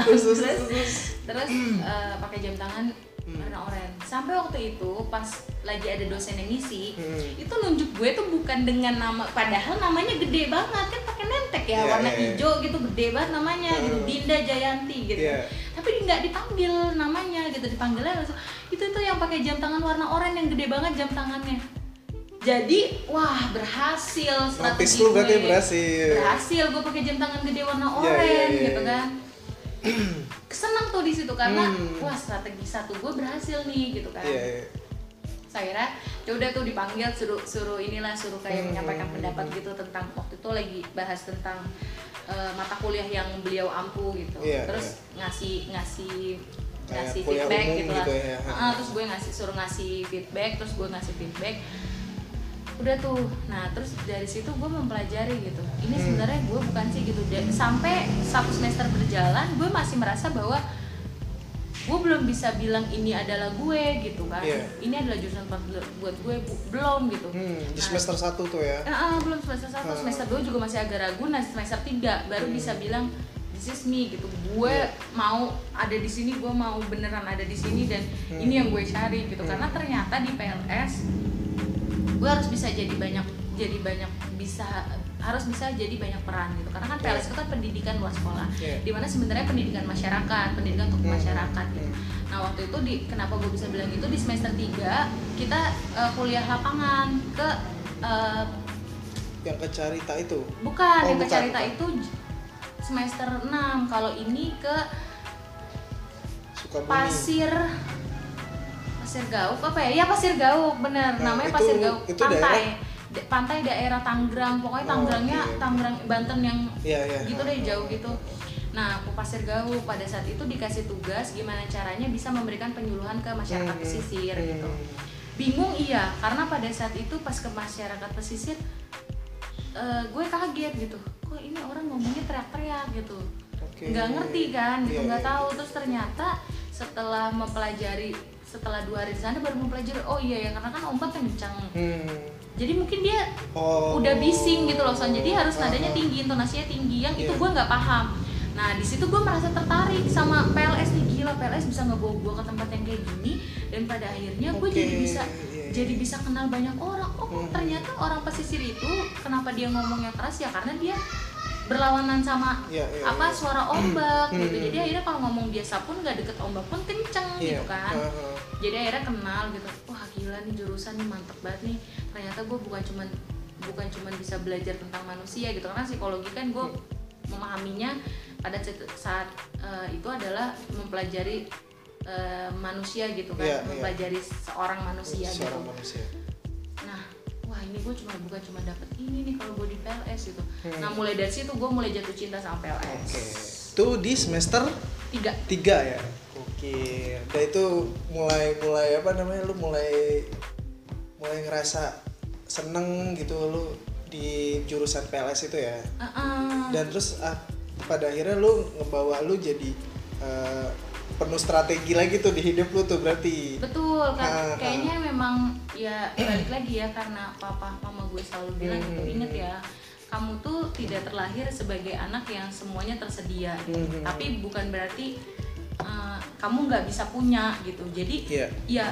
Terus, terus terus, terus. terus eh, pakai jam tangan Hmm. warna oranye sampai waktu itu pas lagi ada dosen yang ngisi Hmm. itu nunjuk gue tuh bukan dengan nama padahal namanya gede banget kan pakai nentek ya Iya, warna iya, iya. hijau gitu gede banget namanya gitu Hmm. Dinda Jayanti gitu Iya. tapi nggak dipanggil namanya gitu dipanggilnya langsung itu tuh yang pakai jam tangan warna oranye yang gede banget jam tangannya jadi wah berhasil strategi lu berarti berhasil. berhasil gue pakai jam tangan gede warna Iya, oranye iya, iya, gitu iya. kan senang tuh di situ karena Hmm. wah strategi satu gue berhasil nih gitu kan Iya, iya. saya ya udah tuh dipanggil suruh suruh inilah suruh kayak Hmm. menyampaikan pendapat gitu tentang waktu itu lagi bahas tentang eh, mata kuliah yang beliau ampu gitu Iya, terus ngasih ngasih ngasih kuliah feedback umum gitu lah gitu ya. Ah, terus gue ngasih suruh ngasih feedback terus gue ngasih feedback udah tuh nah terus dari situ gue mempelajari gitu ini Hmm. sebenarnya gue bukan sih gitu Dan sampai satu semester berjalan gue masih merasa bahwa gue belum bisa bilang ini adalah gue gitu kan Iya. ini adalah jurusan buat gue bu- belum gitu Hmm, di Nah, semester 1 tuh ya. Eh, eh, belum semester satu Hmm. semester dua juga masih agak ragu nah semester tiga baru Hmm. bisa bilang this is me gitu gue Iya. mau ada di sini gue mau beneran ada di sini dan Hmm. ini yang gue cari gitu Hmm. karena ternyata di PLS gue harus bisa jadi banyak jadi banyak bisa harus bisa jadi banyak peran gitu karena kan PLS itu kan pendidikan luar sekolah Iya. di mana sebenarnya pendidikan masyarakat pendidikan untuk Hmm. masyarakat gitu Hmm. nah waktu itu di kenapa gue bisa bilang itu di semester 3 kita eh, kuliah lapangan ke eh, Yang ke Carita itu. bukan Oh, yang ke Carita bukan. itu semester 6 kalau ini ke Sukabumi. Pasir Pasir Gauk apa ya? Ya Pasir Gauk, bener. Nah, Namanya itu- Pasir Gauk. itu pantai. daerah? Da- pantai daerah Tangerang. Pokoknya Oh, Tangerangnya oke. Tangerang Banten yang Iya, iya. gitu deh jauh gitu. Nah, aku Pasir Gauk pada saat itu dikasih tugas gimana caranya bisa memberikan penyuluhan ke masyarakat Hmm, pesisir hmm. gitu. Bingung iya, karena pada saat itu pas ke masyarakat pesisir eh, gue kaget gitu. Kok ini orang ngomongnya teriak-teriak gitu Oke. nggak ngerti kan gitu Iya, nggak iya. tahu terus ternyata setelah mempelajari setelah dua hari di sana baru mempelajari oh iya ya karena kan ombak kencang Hmm. jadi mungkin dia Oh. udah bising gitu loh Son. jadi harus nadanya tinggi intonasinya tinggi yang itu Iya. gue nggak paham nah di situ gue merasa tertarik sama PLS nih gila PLS bisa ngebawa gue ke tempat yang kayak gini dan pada akhirnya gue Oke, jadi bisa iya, iya. jadi bisa kenal banyak orang oh Hmm. ternyata orang pesisir itu kenapa dia ngomongnya keras ya karena dia berlawanan sama Iya, iya, apa suara ombak gitu Hmm. jadi akhirnya kalau ngomong biasa pun nggak deket ombak pun kenceng Iya. gitu kan Ah, ah. Jadi akhirnya kenal gitu wah gila nih jurusan nih mantep banget nih ternyata gue bukan cuman bukan cuman bisa belajar tentang manusia gitu karena psikologi kan gue memahaminya pada saat, eh, itu adalah mempelajari eh, manusia gitu kan Iya, iya. mempelajari seorang manusia Seorang gitu manusia. nah wah ini gue cuma bukan cuma dapet ini nih kalau gue di PLS gitu Hmm. nah mulai dari situ gue mulai jatuh cinta sama PLS Oke. Itu di semester tiga 3 ya. Oke. Dan itu mulai mulai apa namanya lu mulai mulai ngerasa seneng gitu lu di jurusan PLS itu ya. Uh-uh. Dan terus ah, pada akhirnya lu ngebawa lu jadi eh, penuh strategi lagi tuh di hidup lu tuh berarti. betul kan Ah, kayaknya memang ya balik lagi ya karena papa mama gue selalu bilang gitu Hmm. inget ya kamu tuh tidak terlahir sebagai anak yang semuanya tersedia. Mhm. tapi bukan berarti uh, kamu nggak bisa punya gitu jadi Iya. ya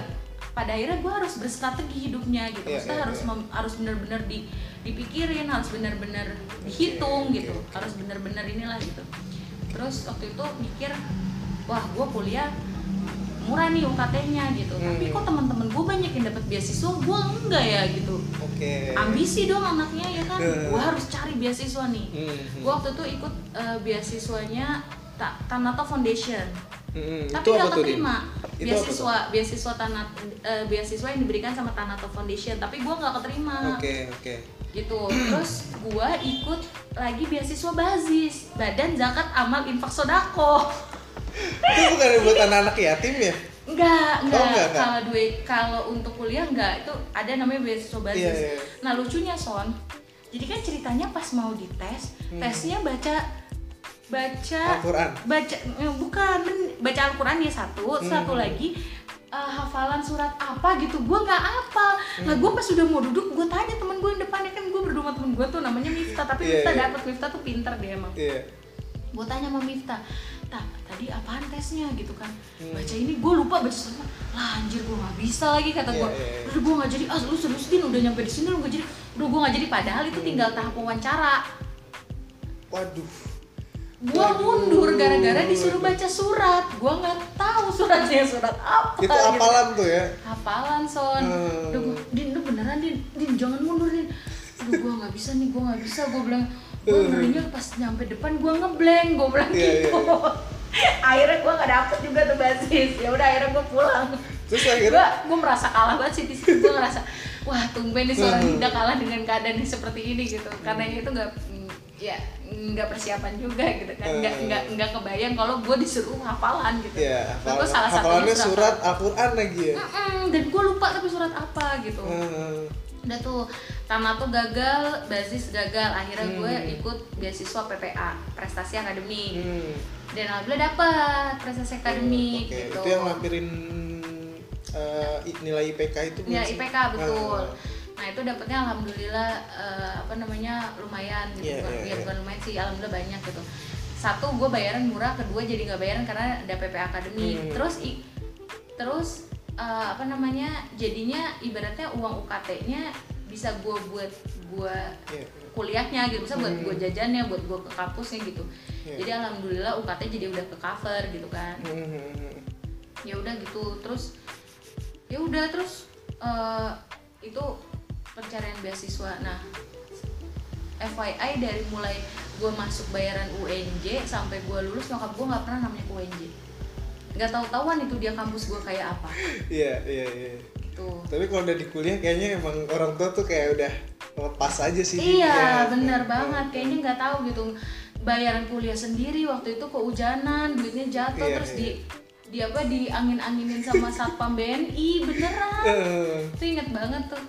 pada akhirnya gue harus berstrategi hidupnya gitu Iya, maksudnya iya, harus iya. mem- harus benar-benar di dipikirin harus benar-benar dihitung oke, gitu oke. harus benar-benar inilah gitu terus waktu itu mikir wah gue kuliah murah nih UKT-nya gitu tapi Hmm. kok teman-teman gue banyak yang dapat beasiswa gue enggak ya gitu Oke. ambisi dong anaknya ya kan Eh. gue harus cari beasiswa nih Mhm. gue waktu itu ikut eh, beasiswanya Ta- Tanato Foundation Mhm. tapi Itu nggak Din? keterima Itu beasiswa beasiswa tanat eh, beasiswa yang diberikan sama Tanato Foundation tapi gue nggak keterima Oke, oke. gitu terus gue ikut lagi beasiswa basis badan zakat amal infak sodako Itu bukan buat anak-anak yatim ya? enggak enggak, enggak, enggak. kalau duit kalau untuk kuliah enggak itu ada namanya beasiswa basis Iya, iya. nah lucunya son jadi kan ceritanya pas mau dites Hmm. tesnya baca baca Al-Quran. baca eh, bukan baca Al-Quran ya satu Hmm. satu lagi eh, hafalan surat apa gitu gue nggak apa nah Hmm. gue pas sudah mau duduk gue tanya temen gue yang depannya kan gue berdua sama temen gue tuh namanya Miftah tapi Iya, Miftah iya. dapet Miftah tuh pinter dia emang Iya. gue tanya sama Miftah tak tadi apaan tesnya gitu kan Hmm. baca ini gue lupa baca semua lah anjir gue nggak bisa lagi kata Iya, gue iya, iya. udah gue nggak jadi ah lu serius din udah nyampe di sini lu nggak jadi udah gue nggak jadi padahal itu tinggal tahap wawancara Waduh. Gue mundur gara-gara disuruh baca surat. Gue nggak tahu suratnya surat apa Itu gitu. apalan tuh ya? hafalan son. Hmm. gue din lu beneran din? Din jangan mundur din. Aduh gue nggak bisa nih gue nggak bisa. Gue bilang gue ngerinya pas nyampe depan gue ngeblank gue bilang Hmm. Iya, gitu. akhirnya gue nggak dapet juga tuh basis. Ya udah akhirnya gue pulang. Terus akhirnya? Gue merasa kalah banget sih di situ. Gue ngerasa wah tumben nih seorang Hmm. Dinda kalah dengan keadaan yang seperti ini gitu. Karena itu nggak ya nggak persiapan juga gitu kan nggak Hmm. nggak nggak kebayang kalau gue disuruh hafalan gitu ya Terus gua hafal, salah satunya hafalannya surat surat Al-Quran lagi ya? Mm-mm, dan gue lupa tapi surat apa gitu Hmm. udah tuh Tama tuh gagal, basis gagal akhirnya gue Hmm. ikut beasiswa PPA prestasi akademik Hmm. dan alhamdulillah dapat prestasi akademik Oke, gitu itu yang lampirin eh, i- nilai IPK itu ya? IPK betul Ah. Nah itu dapetnya alhamdulillah eh, apa namanya lumayan gitu Iya, bukan, iya, ya, iya. bukan lumayan sih alhamdulillah banyak gitu satu gue bayaran murah kedua jadi nggak bayaran karena ada PPA akademik Hmm. terus i- terus eh, apa namanya jadinya ibaratnya uang UKT-nya bisa gue buat gue Iya. kuliahnya gitu bisa buat Hmm. gue jajannya buat gue ke kampusnya gitu Iya. jadi alhamdulillah UKT jadi udah ke cover gitu kan Hmm. ya udah gitu terus ya udah terus eh, itu pencarian beasiswa nah FYI dari mulai gue masuk bayaran UNJ sampai gue lulus nyokap gue nggak pernah namanya ke UNJ nggak tahu tahuan itu dia kampus gue kayak apa Iya, iya, iya. gitu Tapi kalau udah di kuliah kayaknya emang orang tua tuh kayak udah lepas aja sih. iya dia. bener banget kayaknya nggak tahu gitu bayaran kuliah sendiri waktu itu kehujanan duitnya jatuh Iya, terus iya. di di apa di angin anginin sama satpam BNI beneran Eh, itu inget banget tuh.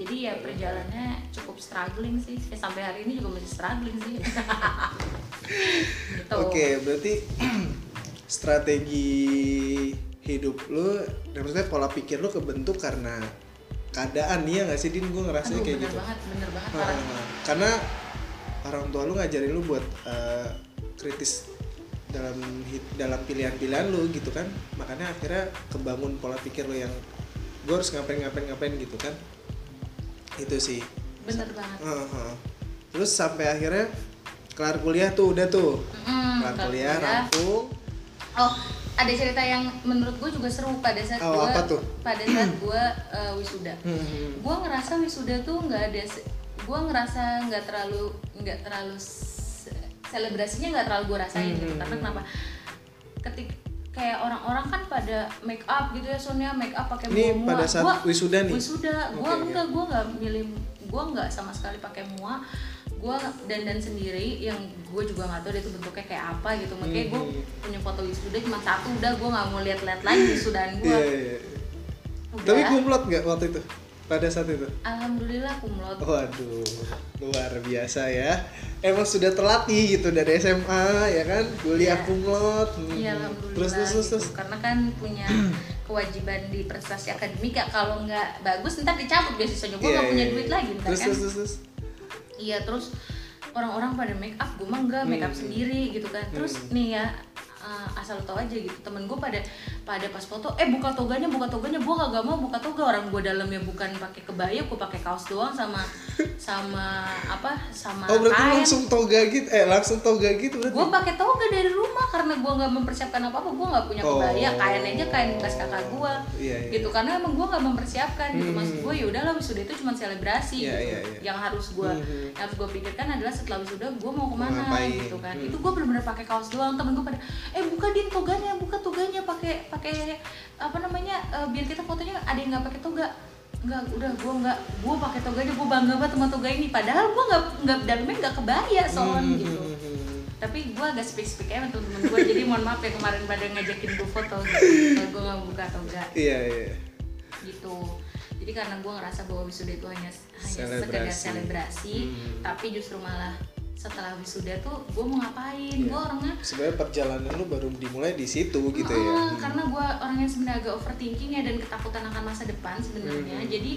Jadi ya perjalanannya cukup struggling sih. Eh, sampai hari ini juga masih struggling sih. Gitu. Oke, berarti strategi hidup lu, dan maksudnya pola pikir lu kebentuk karena keadaan iya nggak sih din? Gue ngerasanya aduh kayak bener gitu. banget bener banget Nah, parah. karena orang tua lu ngajarin lu buat eh, kritis dalam dalam pilihan-pilihan lu gitu kan. Makanya akhirnya kebangun pola pikir lu yang gue harus ngapain ngapain ngapain gitu kan itu sih bener banget Heeh. terus sampai akhirnya kelar kuliah tuh udah tuh Mm, kelar kuliah kuliah. rampung oh ada cerita yang menurut gue juga seru pada saat Oh, gue apa tuh? pada saat gue uh, wisuda Hmm. gue ngerasa wisuda tuh nggak ada gue ngerasa nggak terlalu nggak terlalu se- selebrasinya nggak terlalu gue rasain gitu karena kenapa ketik kayak orang-orang kan pada make up gitu ya Sonia make up pakai Ini mua pada saat wisuda nih? wisuda gue oke. enggak gue nggak milih gue nggak sama sekali pakai mua gue dandan sendiri yang gue juga nggak tahu dia tuh bentuknya kayak apa gitu makanya gue Hmm. punya foto wisuda cuma satu udah gue nggak mau lihat-lihat lagi wisudaan gue Iya, iya, iya. udah tapi kumlot nggak waktu itu pada saat itu alhamdulillah kumlot Waduh, luar biasa ya. Emang sudah terlatih gitu dari SMA ya kan, kuliah Iya. kumlot. Hmm. Iya alhamdulillah Terus terus terus. gitu. terus. karena kan punya kewajiban di prestasi akademik ya kalau nggak bagus ntar dicabut beasiswanya gue Iya, nggak punya iya, duit iya. lagi ntar Terus kan terus terus. terus. iya terus orang-orang pada make up gue mah enggak make up Hmm. sendiri gitu kan terus Hmm. nih ya uh, asal lo tau aja gitu temen gue pada pada pas foto eh buka toganya buka toganya gue kagak mau buka toga orang gue dalamnya bukan pakai kebaya gue pakai kaos doang sama sama apa sama Oh berarti kain langsung toga gitu eh langsung toga gitu berarti. gue pakai toga dari rumah karena gue nggak mempersiapkan apa apa gue nggak punya kebaya Oh. kain aja kain bekas kakak gue Iya, iya. gitu karena emang gue nggak mempersiapkan gitu Hmm. maksud gue ya udahlah wisuda itu cuma selebrasi Iya, gitu iya, iya. yang harus gue Hmm. yang harus gue pikirkan adalah setelah wisuda gue mau ke mana ngapain. gitu kan Hmm. itu gue benar-benar pakai kaos doang temen gue pada eh buka din toganya buka toganya pakai pakai apa namanya eh, biar kita fotonya ada yang nggak pakai toga Enggak, udah gue nggak gue pakai toganya gue bangga banget sama toga ini padahal gue nggak nggak dalamnya nggak kebaya son Hmm, gitu hmm, hmm. tapi gue agak speak speak aja sama temen-temen gue jadi mohon maaf ya kemarin pada ngajakin gue foto gitu kalau gue nggak buka toga Iya iya. gitu jadi karena gue ngerasa bahwa wisuda itu hanya hanya sekedar Selebrasi. selebrasi Hmm. tapi justru malah setelah wisuda tuh gue mau ngapain Iya. gue orangnya Sebenarnya perjalanan lu baru dimulai di situ gitu "Ah, ya. Hmm. karena gue orangnya sebenarnya agak overthinking ya dan ketakutan akan masa depan sebenarnya Hmm. jadi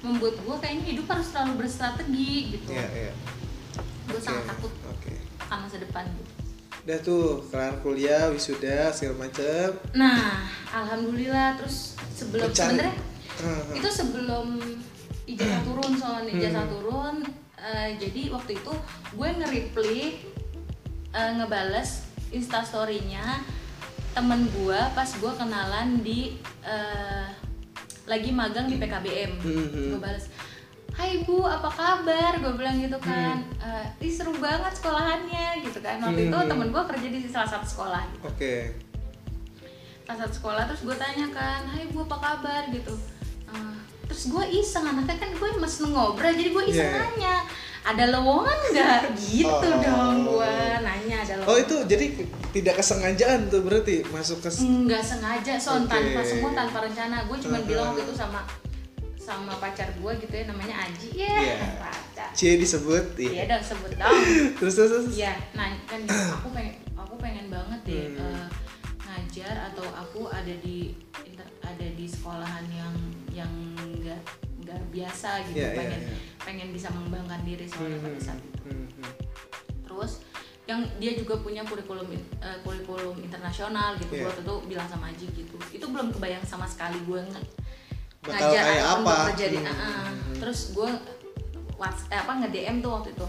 membuat gue kayaknya hidup harus selalu berstrategi gitu Iya iya. gue Oke, sangat takut Oke. akan masa depan gitu Udah tuh kelar kuliah, wisuda, segala macem. nah alhamdulillah terus sebelum sebenarnya Hmm, itu sebelum ijazah turun soal ijazah Hmm. turun eh, jadi waktu itu gue nge-reply eh, ngebales instastorynya temen gue pas gue kenalan di eh, lagi magang di PKBM Hmm, hmm. gue balas Hai Bu, apa kabar? Gue bilang gitu kan. Eh, Ih seru banget sekolahannya gitu kan. Waktu itu Hmm. temen gue kerja di salah satu sekolah gitu Oke. pas saat sekolah terus gue tanya kan hai bu apa kabar gitu terus gue iseng anaknya kan gue masih ngobrol jadi gue iseng Iya. nanya ada lowongan nggak gitu Oh. dong gue nanya ada Oh lowongan itu jadi tidak kesengajaan tuh berarti masuk ke nggak sengaja son Oke. tanpa semua tanpa rencana gue cuma Uh-huh. bilang waktu itu sama sama pacar gue gitu ya namanya Aji ya Iya. pacar C disebut. iya Iya. dong sebut dong Terus terus. terus. Iya, nah kan aku pengen aku pengen banget deh Hmm. eh, ngajar atau aku ada di ada di sekolahan yang yang nggak biasa gitu Iya, iya, pengen iya. pengen bisa mengembangkan diri soalnya Hmm, pada saat itu. hmm, hmm. Terus yang dia juga punya kurikulum eh, kurikulum internasional gitu. Gua waktu itu bilang sama Aji gitu. Itu belum kebayang sama sekali gue Bakal ngajar apa? bekerja di Hmm, ah. hmm. terus gue whats eh, apa nge DM tuh waktu itu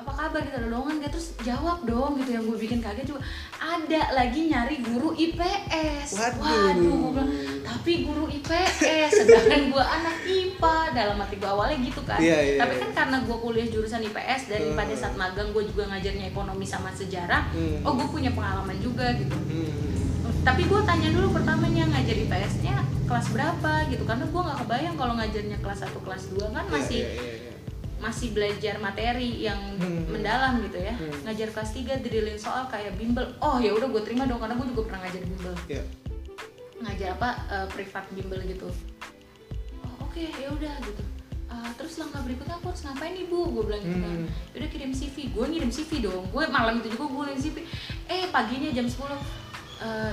apa kabar gitu ada lowongan gak terus jawab dong gitu yang gue bikin kaget juga ada lagi nyari guru IPS Waduh. gue bilang tapi guru IPS sedangkan gue anak IPA dalam hati gue awalnya gitu kan Iya, iya, tapi iya. kan karena gue kuliah jurusan IPS dan Hmm. pada saat magang gue juga ngajarnya ekonomi sama sejarah Hmm. oh gue punya pengalaman juga gitu Hmm. tapi gue tanya dulu pertamanya ngajar IPS-nya kelas berapa gitu karena gue nggak kebayang kalau ngajarnya kelas 1 kelas 2 kan Iya, masih iya, iya, iya. Masih belajar materi yang Hmm. mendalam gitu ya. Hmm. ngajar kelas 3 drilling soal kayak bimbel. Oh ya udah gue terima dong karena gue juga pernah ngajar bimbel. Iya. ngajar apa eh, privat bimbel gitu. Oh oke ya udah gitu. Ah, terus langkah berikutnya aku harus ngapain nih bu? Gue bilang gitu kan. Hmm. udah kirim CV gue ngirim CV dong. Gue malam itu juga gue ngirim CV eh paginya jam 10 eh,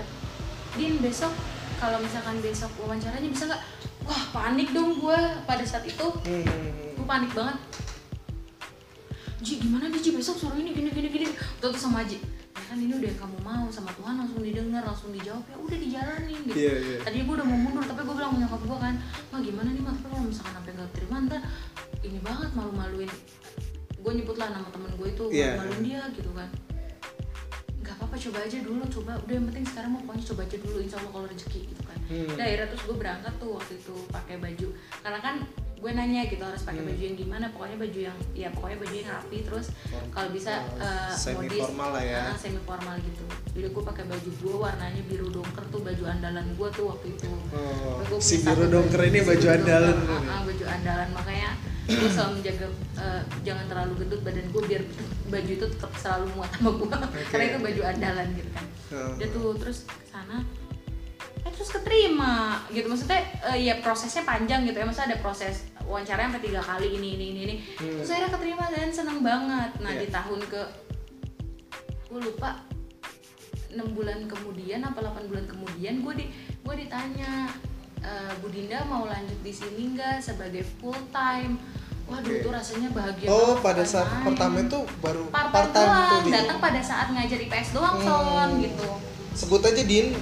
din besok kalau misalkan besok wawancaranya bisa nggak? Wah panik dong gue pada saat itu. Hmm. Panik banget. Ji gimana nih Ji? Besok suruh ini gini gini gini. Terus tuh sama Ji. Ya kan ini udah yang kamu mau sama Tuhan langsung didengar langsung dijawab. Ya udah dijalanin gitu. Iya, iya. tadinya gue udah mau mundur tapi gue bilang nyokap gue kan mah gimana nih mah tapi kalau misalkan sampai nggak terima ntar ini banget malu-maluin. Gue nyebut lah nama temen gue itu Iya. malu-maluin dia gitu kan. Nggak apa-apa coba aja dulu coba. Udah yang penting sekarang mau pokoknya coba aja dulu insya Allah kalau rezeki gitu kan. Hmm. Nah, akhirnya terus gue berangkat tuh waktu itu pakai baju. Karena kan gue nanya gitu harus pakai Hmm. baju yang gimana pokoknya baju yang ya pokoknya baju yang rapi terus kalau bisa eh, semi modis formal lah ya. semi formal gitu jadi gue pakai baju gue warnanya biru dongker tuh baju andalan gue tuh waktu itu Oh, Gua si biru dongker ini baju andalan. dongker, ah, ah, baju andalan makanya gue selalu menjaga eh, jangan terlalu gendut badan gue biar baju itu tetap selalu muat sama gue karena itu baju andalan gitu kan Oh. dia tuh terus ke sana eh terus keterima gitu maksudnya eh, ya prosesnya panjang gitu ya maksudnya ada proses wawancara sampai tiga kali ini ini ini ini Hmm. terus akhirnya keterima dan seneng banget nah Iya. di tahun ke gue lupa enam bulan kemudian apa 8 bulan kemudian gue di gue ditanya "Eh, Bu Dinda mau lanjut di sini nggak sebagai full time waduh Oke. itu rasanya bahagia Oh, pada saat main. pertama itu baru part-time part-time doang tuh, Din. datang pada saat ngajar IPS doang Hmm. son gitu Sebut aja Din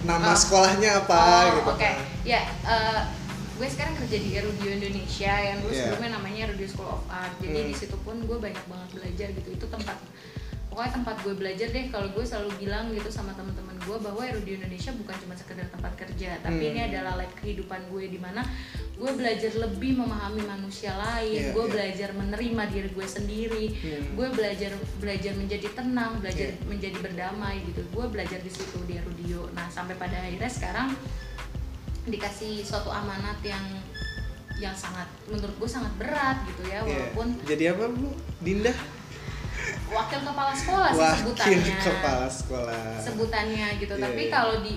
nama Oh. sekolahnya apa oh, gitu. oke ya eh, gue sekarang kerja di Erudio Indonesia yang gue Iya. sebelumnya namanya Erudio School of Art jadi Hmm. di situ pun gue banyak banget belajar gitu itu tempat pokoknya tempat gue belajar deh kalau gue selalu bilang gitu sama teman-teman gue bahwa Erudio Indonesia bukan cuma sekedar tempat kerja tapi Hmm. ini adalah lab kehidupan gue di mana gue belajar lebih memahami manusia lain Iya, gue iya. belajar menerima diri gue sendiri Hmm. gue belajar belajar menjadi tenang belajar Iya. menjadi berdamai gitu gue belajar di situ di Erudio nah sampai pada akhirnya sekarang dikasih suatu amanat yang yang sangat menurut gue sangat berat gitu ya Iya. walaupun Jadi apa Bu? Dinda? Wakil kepala sekolah sih Wakil sebutannya kepala sekolah. sebutannya gitu Iya, tapi iya. kalau di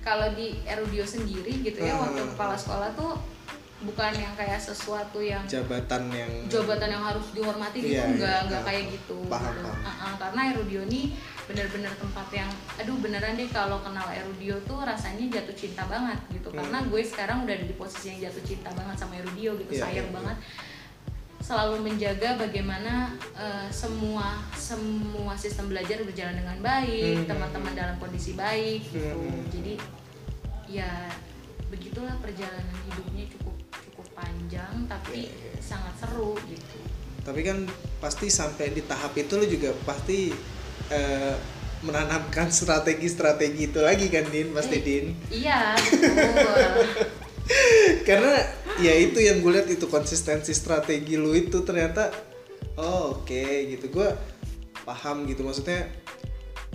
kalau di Erudio sendiri gitu ya Hmm. wakil kepala sekolah tuh bukan yang kayak sesuatu yang Jabatan yang jabatan yang harus dihormati gitu Iya, enggak iya, enggak iya. kayak gitu Paham, gitu. paham. Uh-uh, karena Erudio ini benar-benar tempat yang aduh beneran deh kalau kenal Erudio tuh rasanya jatuh cinta banget gitu Hmm. karena gue sekarang udah ada di posisi yang jatuh cinta banget sama Erudio gitu Iya, sayang iya, iya. banget selalu menjaga bagaimana uh, semua semua sistem belajar berjalan dengan baik Hmm. teman-teman dalam kondisi baik gitu Hmm. jadi ya begitulah perjalanan hidupnya cukup cukup panjang tapi Iya, iya. sangat seru gitu tapi kan pasti sampai di tahap itu lu juga pasti eh, menanamkan strategi-strategi itu lagi kan Din pasti Eh. Din iya betul karena ya itu yang gue lihat itu konsistensi strategi lu itu ternyata oh oke gitu. Gue paham gitu maksudnya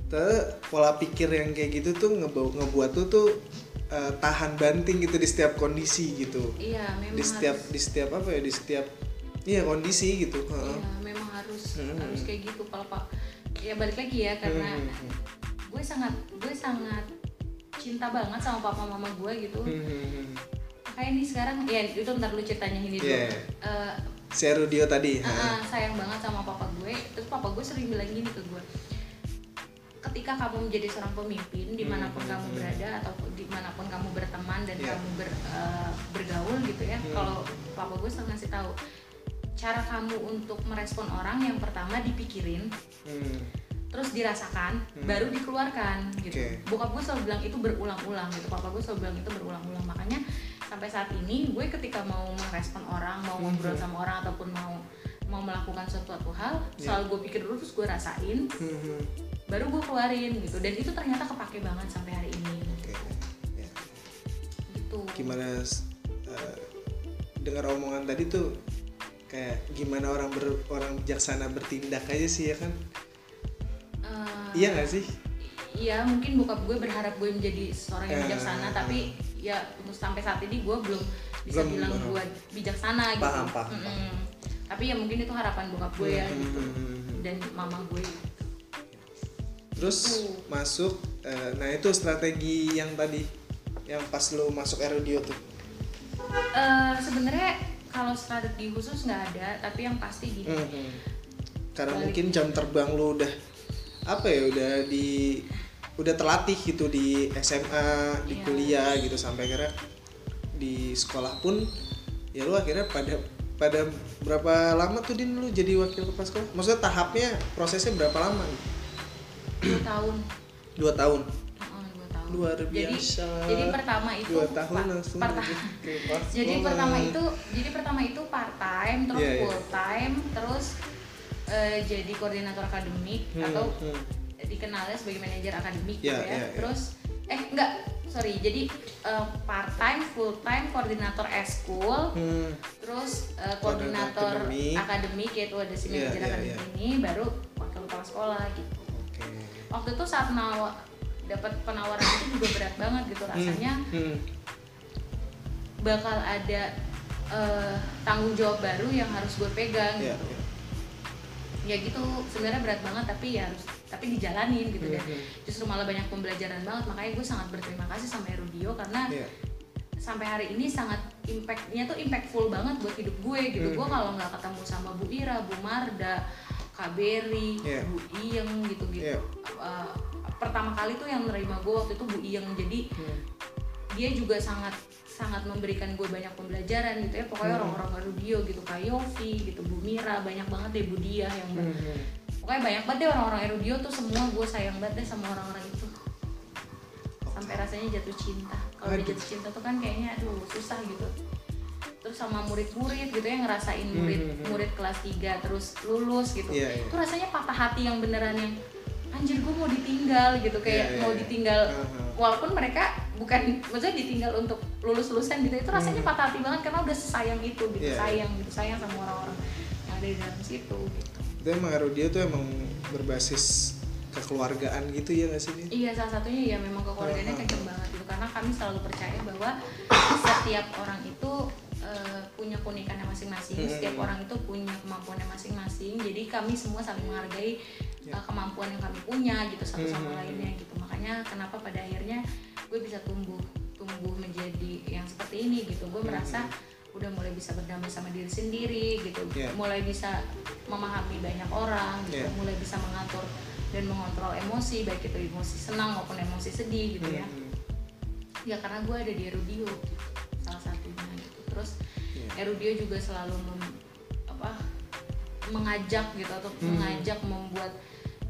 te- pola pikir yang kayak gitu tuh ngebawa ngebuat lu tuh eh, tahan banting gitu di setiap kondisi gitu. Iya memang di setiap harus. di setiap apa ya di setiap iya kondisi gitu iya memang harus Hmm. harus kayak gitu. Kalau pak ya balik lagi ya karena Hmm. gue sangat gue sangat cinta banget sama papa mama gue gitu. Hmm, hmm, hmm. kayak nih sekarang ya itu ntar lu ceritanya ini dulu Iya. Eh, si Rudio tadi ah, sayang banget sama papa gue terus papa gue sering bilang gini ke gue ketika kamu menjadi seorang pemimpin di mana pun Hmm, kamu hmm, berada atau di mana pun kamu berteman dan Iya. kamu ber- eh, bergaul gitu ya Hmm. kalau papa gue selalu ngasih tahu cara kamu untuk merespon orang yang pertama dipikirin Hmm. terus dirasakan Hmm. baru dikeluarkan gitu Oke. bokap gue selalu bilang itu berulang-ulang gitu papa gue selalu bilang itu berulang-ulang makanya sampai saat ini gue ketika mau merespon orang mau Hmm. ngobrol sama orang ataupun mau mau melakukan suatu hal Iya. selalu gue pikir dulu terus gue rasain Hmm, hmm. baru gue keluarin gitu dan itu ternyata kepake banget sampai hari ini Oke. Ya. gitu Gimana eh, dengar omongan tadi tuh kayak gimana orang ber, orang bijaksana bertindak aja sih ya kan? Eh, Iya nggak sih? Iya mungkin bokap gue berharap gue menjadi seorang yang bijaksana tapi ya untuk sampai saat ini gue belum bisa Belum, bilang gue bijaksana gitu. Paham, paham, Mm-mm. Tapi ya mungkin itu harapan bokap gue ya gitu hmm, hmm, hmm. dan mama gue. Terus Gitu. masuk, eh, nah itu strategi yang tadi yang pas lu masuk Erudio tuh. Eh sebenarnya kalau strategi khusus nggak ada tapi yang pasti gini. Hmm, hmm. Karena Balik. mungkin jam terbang lu udah apa ya udah di udah terlatih gitu di SMA, di Iya. kuliah gitu sampai akhirnya di sekolah pun ya lu akhirnya pada pada berapa lama tuh din lu jadi wakil kepala sekolah? Maksudnya tahapnya prosesnya berapa lama? Dua tahun. Dua tahun. Luar Jadi biasa. jadi pertama itu Dua tahun pa- langsung perta- jadi jadi pertama itu jadi pertama itu part time terus Iya, iya. full time terus eh, jadi koordinator akademik Hmm, atau hmm. dikenalnya sebagai manajer akademik Iya, gitu ya. iya, iya. Terus eh enggak, sorry. Jadi part time, full time koordinator eskul, Hmm. terus eh, Koordinator akademik. akademik yaitu ada si Iya, manajer iya, akademik iya. ini baru wakil kepala sekolah gitu. Oke. Waktu itu saat nawa dapat penawaran itu juga berat banget gitu rasanya Hmm. bakal ada eh, tanggung jawab baru yang harus gue pegang Iya, gitu. iya. Ya gitu sebenarnya berat banget tapi ya harus tapi dijalanin gitu dan Mhm. justru malah banyak pembelajaran banget makanya gue sangat berterima kasih sama Erudio karena Iya. sampai hari ini sangat impactnya tuh impactful banget buat hidup gue gitu gue Mhm. kalau nggak ketemu sama Bu Ira Bu Marda Kak Berry Iya. Bu Iyeng gitu gitu Iya. pertama kali tuh yang nerima gue waktu itu Bu Iyeng jadi Hmm. dia juga sangat sangat memberikan gue banyak pembelajaran gitu ya pokoknya Hmm. orang-orang radio gitu kayak Yofi gitu Bu Mira banyak banget deh Bu Dia yang Hmm, hmm. pokoknya banyak banget deh orang-orang Erudio tuh semua gue sayang banget deh sama orang-orang itu sampai rasanya jatuh cinta kalau udah jatuh cinta tuh kan kayaknya aduh susah gitu terus sama murid-murid gitu ya ngerasain Hmm, murid hmm, hmm. kelas 3 terus lulus gitu Iya, iya. itu rasanya patah hati yang beneran yang anjir gue mau ditinggal gitu kayak Iya, iya, mau iya. ditinggal Aha. walaupun mereka bukan maksudnya ditinggal untuk lulus lulusan gitu itu rasanya Hmm. patah hati banget karena udah sesayang itu gitu Iya, iya. sayang gitu sayang sama orang-orang yang ada di dalam situ gitu Itu emang Erodia tuh emang berbasis kekeluargaan gitu ya nggak sih? Iya salah satunya ya memang kekeluargaannya Uh-huh. kenceng banget gitu karena kami selalu percaya bahwa setiap orang itu eh, punya keunikannya masing-masing, Hmm. setiap orang itu punya kemampuannya masing-masing. Jadi kami semua saling menghargai Eh, kemampuan yang kami punya gitu satu sama Hmm. lainnya gitu. Makanya kenapa pada akhirnya gue bisa tumbuh tumbuh menjadi yang seperti ini gitu. Gue merasa udah mulai bisa berdamai sama diri sendiri gitu, Ya. mulai bisa memahami banyak orang gitu, Ya. mulai bisa mengatur dan mengontrol emosi baik itu emosi senang maupun emosi sedih gitu ya Hmm, ya karena gue ada di Erudio gitu, salah satunya gitu terus Iya. Erudio juga selalu mem- apa mengajak gitu atau Hmm. mengajak membuat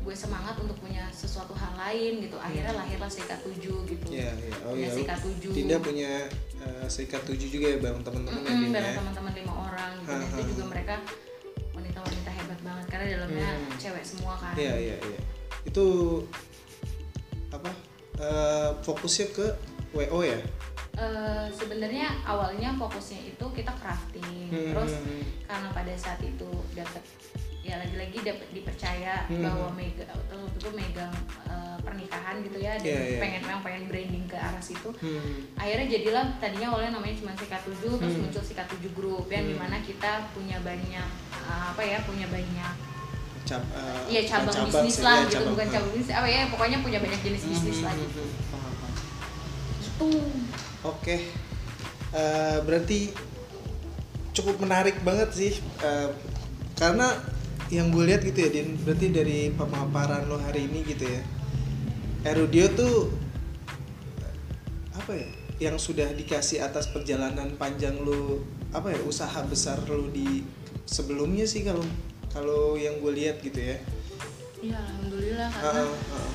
gue semangat untuk punya sesuatu hal lain gitu akhirnya lahirlah CK7 gitu Iya, iya. Oh punya iya. CK7 Dinda punya uh, Serikat 7 juga ya bareng teman-teman ya Mm-mm, Din bareng ya? teman-teman lima orang gitu. dan itu juga mereka wanita-wanita hebat banget karena dalamnya Hmm. cewek semua kan Iya, iya, iya. Itu apa? uh, fokusnya ke WO ya? Eh, sebenarnya awalnya fokusnya itu kita crafting Hmm, terus hmm, hmm. karena pada saat itu dapat ya lagi-lagi dapat dipercaya Hmm. bahwa mega waktu itu megang eh, pernikahan gitu ya dan Iya, iya. pengen memang pengen branding ke arah situ Hmm. akhirnya jadilah tadinya awalnya namanya cuma CK7 terus Hmm. muncul CK7 Group yang Hmm. di mana kita punya banyak eh, apa ya punya banyak Cab, uh, Iya cabang, cabang bisnis lah ya, gitu cabang. bukan cabang bisnis apa ya pokoknya punya banyak jenis bisnis Hmm, lah hmm, gitu hmm, hmm. Paham, paham. itu Oke, Eh, berarti cukup menarik banget sih, Eh, karena yang gue lihat gitu ya, Din. Berarti dari pemaparan lo hari ini gitu ya, Erudio tuh apa ya? Yang sudah dikasih atas perjalanan panjang lo, apa ya? Usaha besar lo di sebelumnya sih kalau kalau yang gue lihat gitu ya. ya alhamdulillah karena Heeh, heeh.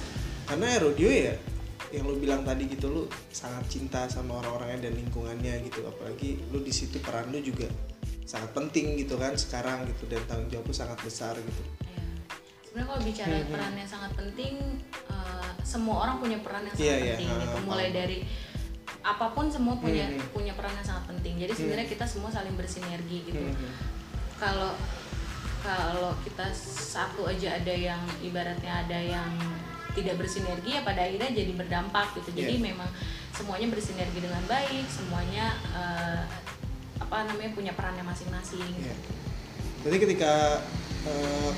karena Erodio ya yang lu bilang tadi gitu lu sangat cinta sama orang-orangnya dan lingkungannya gitu apalagi lu di situ peran lu juga sangat penting gitu kan sekarang gitu dan tanggung jawab lu sangat besar gitu Ya. Sebenarnya kalau bicara Hmm, hmm. peran yang sangat penting, eh, semua orang punya peran yang sangat Iya, iya. penting. Ah, gitu. ah, Mulai dari apa pun semua punya Hmm, hmm. punya peran yang sangat penting. Jadi sebenarnya kita semua saling bersinergi gitu. Hmm, Kalau kalau kita satu aja ada yang ibaratnya ada yang tidak bersinergi ya pada akhirnya jadi berdampak gitu. Jadi Iya. memang semuanya bersinergi dengan baik, semuanya eh, apa namanya punya perannya masing-masing. Iya. Berarti ketika eh,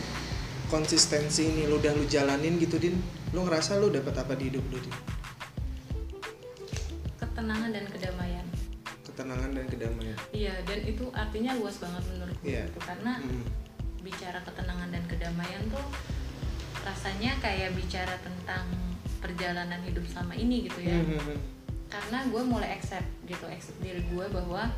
konsistensi ini lu udah lu jalanin gitu din lu ngerasa lu dapat apa di hidup lu din Ketenangan dan kedamaian. ketenangan dan kedamaian Iya, dan itu artinya luas banget menurutku Iya. gitu. Karena Hmm. bicara ketenangan dan kedamaian tuh rasanya kayak bicara tentang perjalanan hidup selama ini gitu ya. Hmm, hmm. Karena gue mulai accept gitu, accept diri gue bahwa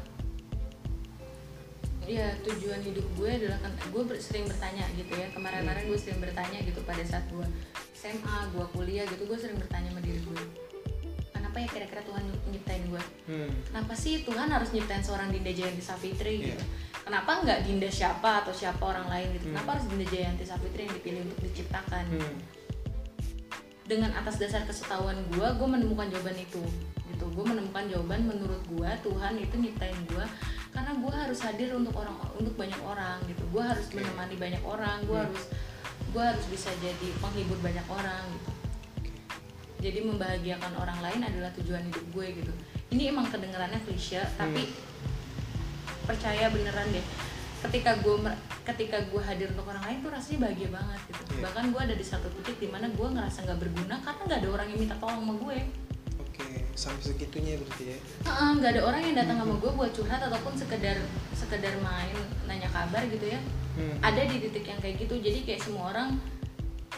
ya tujuan hidup gue adalah kan gue ber- sering bertanya gitu ya kemarin-kemarin gue sering bertanya gitu pada saat gue SMA gue kuliah gitu gue sering bertanya sama diri gue kenapa ya kira-kira Tuhan nyiptain gue Hmm. kenapa sih Tuhan harus nyiptain seorang Dinda Jayanti Savitri Iya. gitu kenapa nggak Dinda siapa atau siapa orang lain gitu Hmm. kenapa harus Dinda Jayanti Savitri yang dipilih untuk diciptakan Hmm. dengan atas dasar kesetahuan gue gue menemukan jawaban itu gitu gue menemukan jawaban menurut gue Tuhan itu nyiptain gue karena gue harus hadir untuk orang untuk banyak orang gitu. Gue harus Oke. menemani banyak orang gue Hmm. harus gue harus bisa jadi penghibur banyak orang gitu. Jadi membahagiakan orang lain adalah tujuan hidup gue gitu. Ini emang kedengarannya klise tapi percaya beneran deh. Ketika gue ketika gue hadir untuk orang lain tuh rasanya bahagia banget gitu. Iya. bahkan gue ada di satu titik di mana gue ngerasa nggak berguna karena nggak ada orang yang minta tolong sama gue sampai segitunya berarti ya? Heeh, nggak ada orang yang datang sama gue buat curhat ataupun sekedar sekedar main nanya kabar gitu ya. Hmm. ada di titik yang kayak gitu jadi kayak semua orang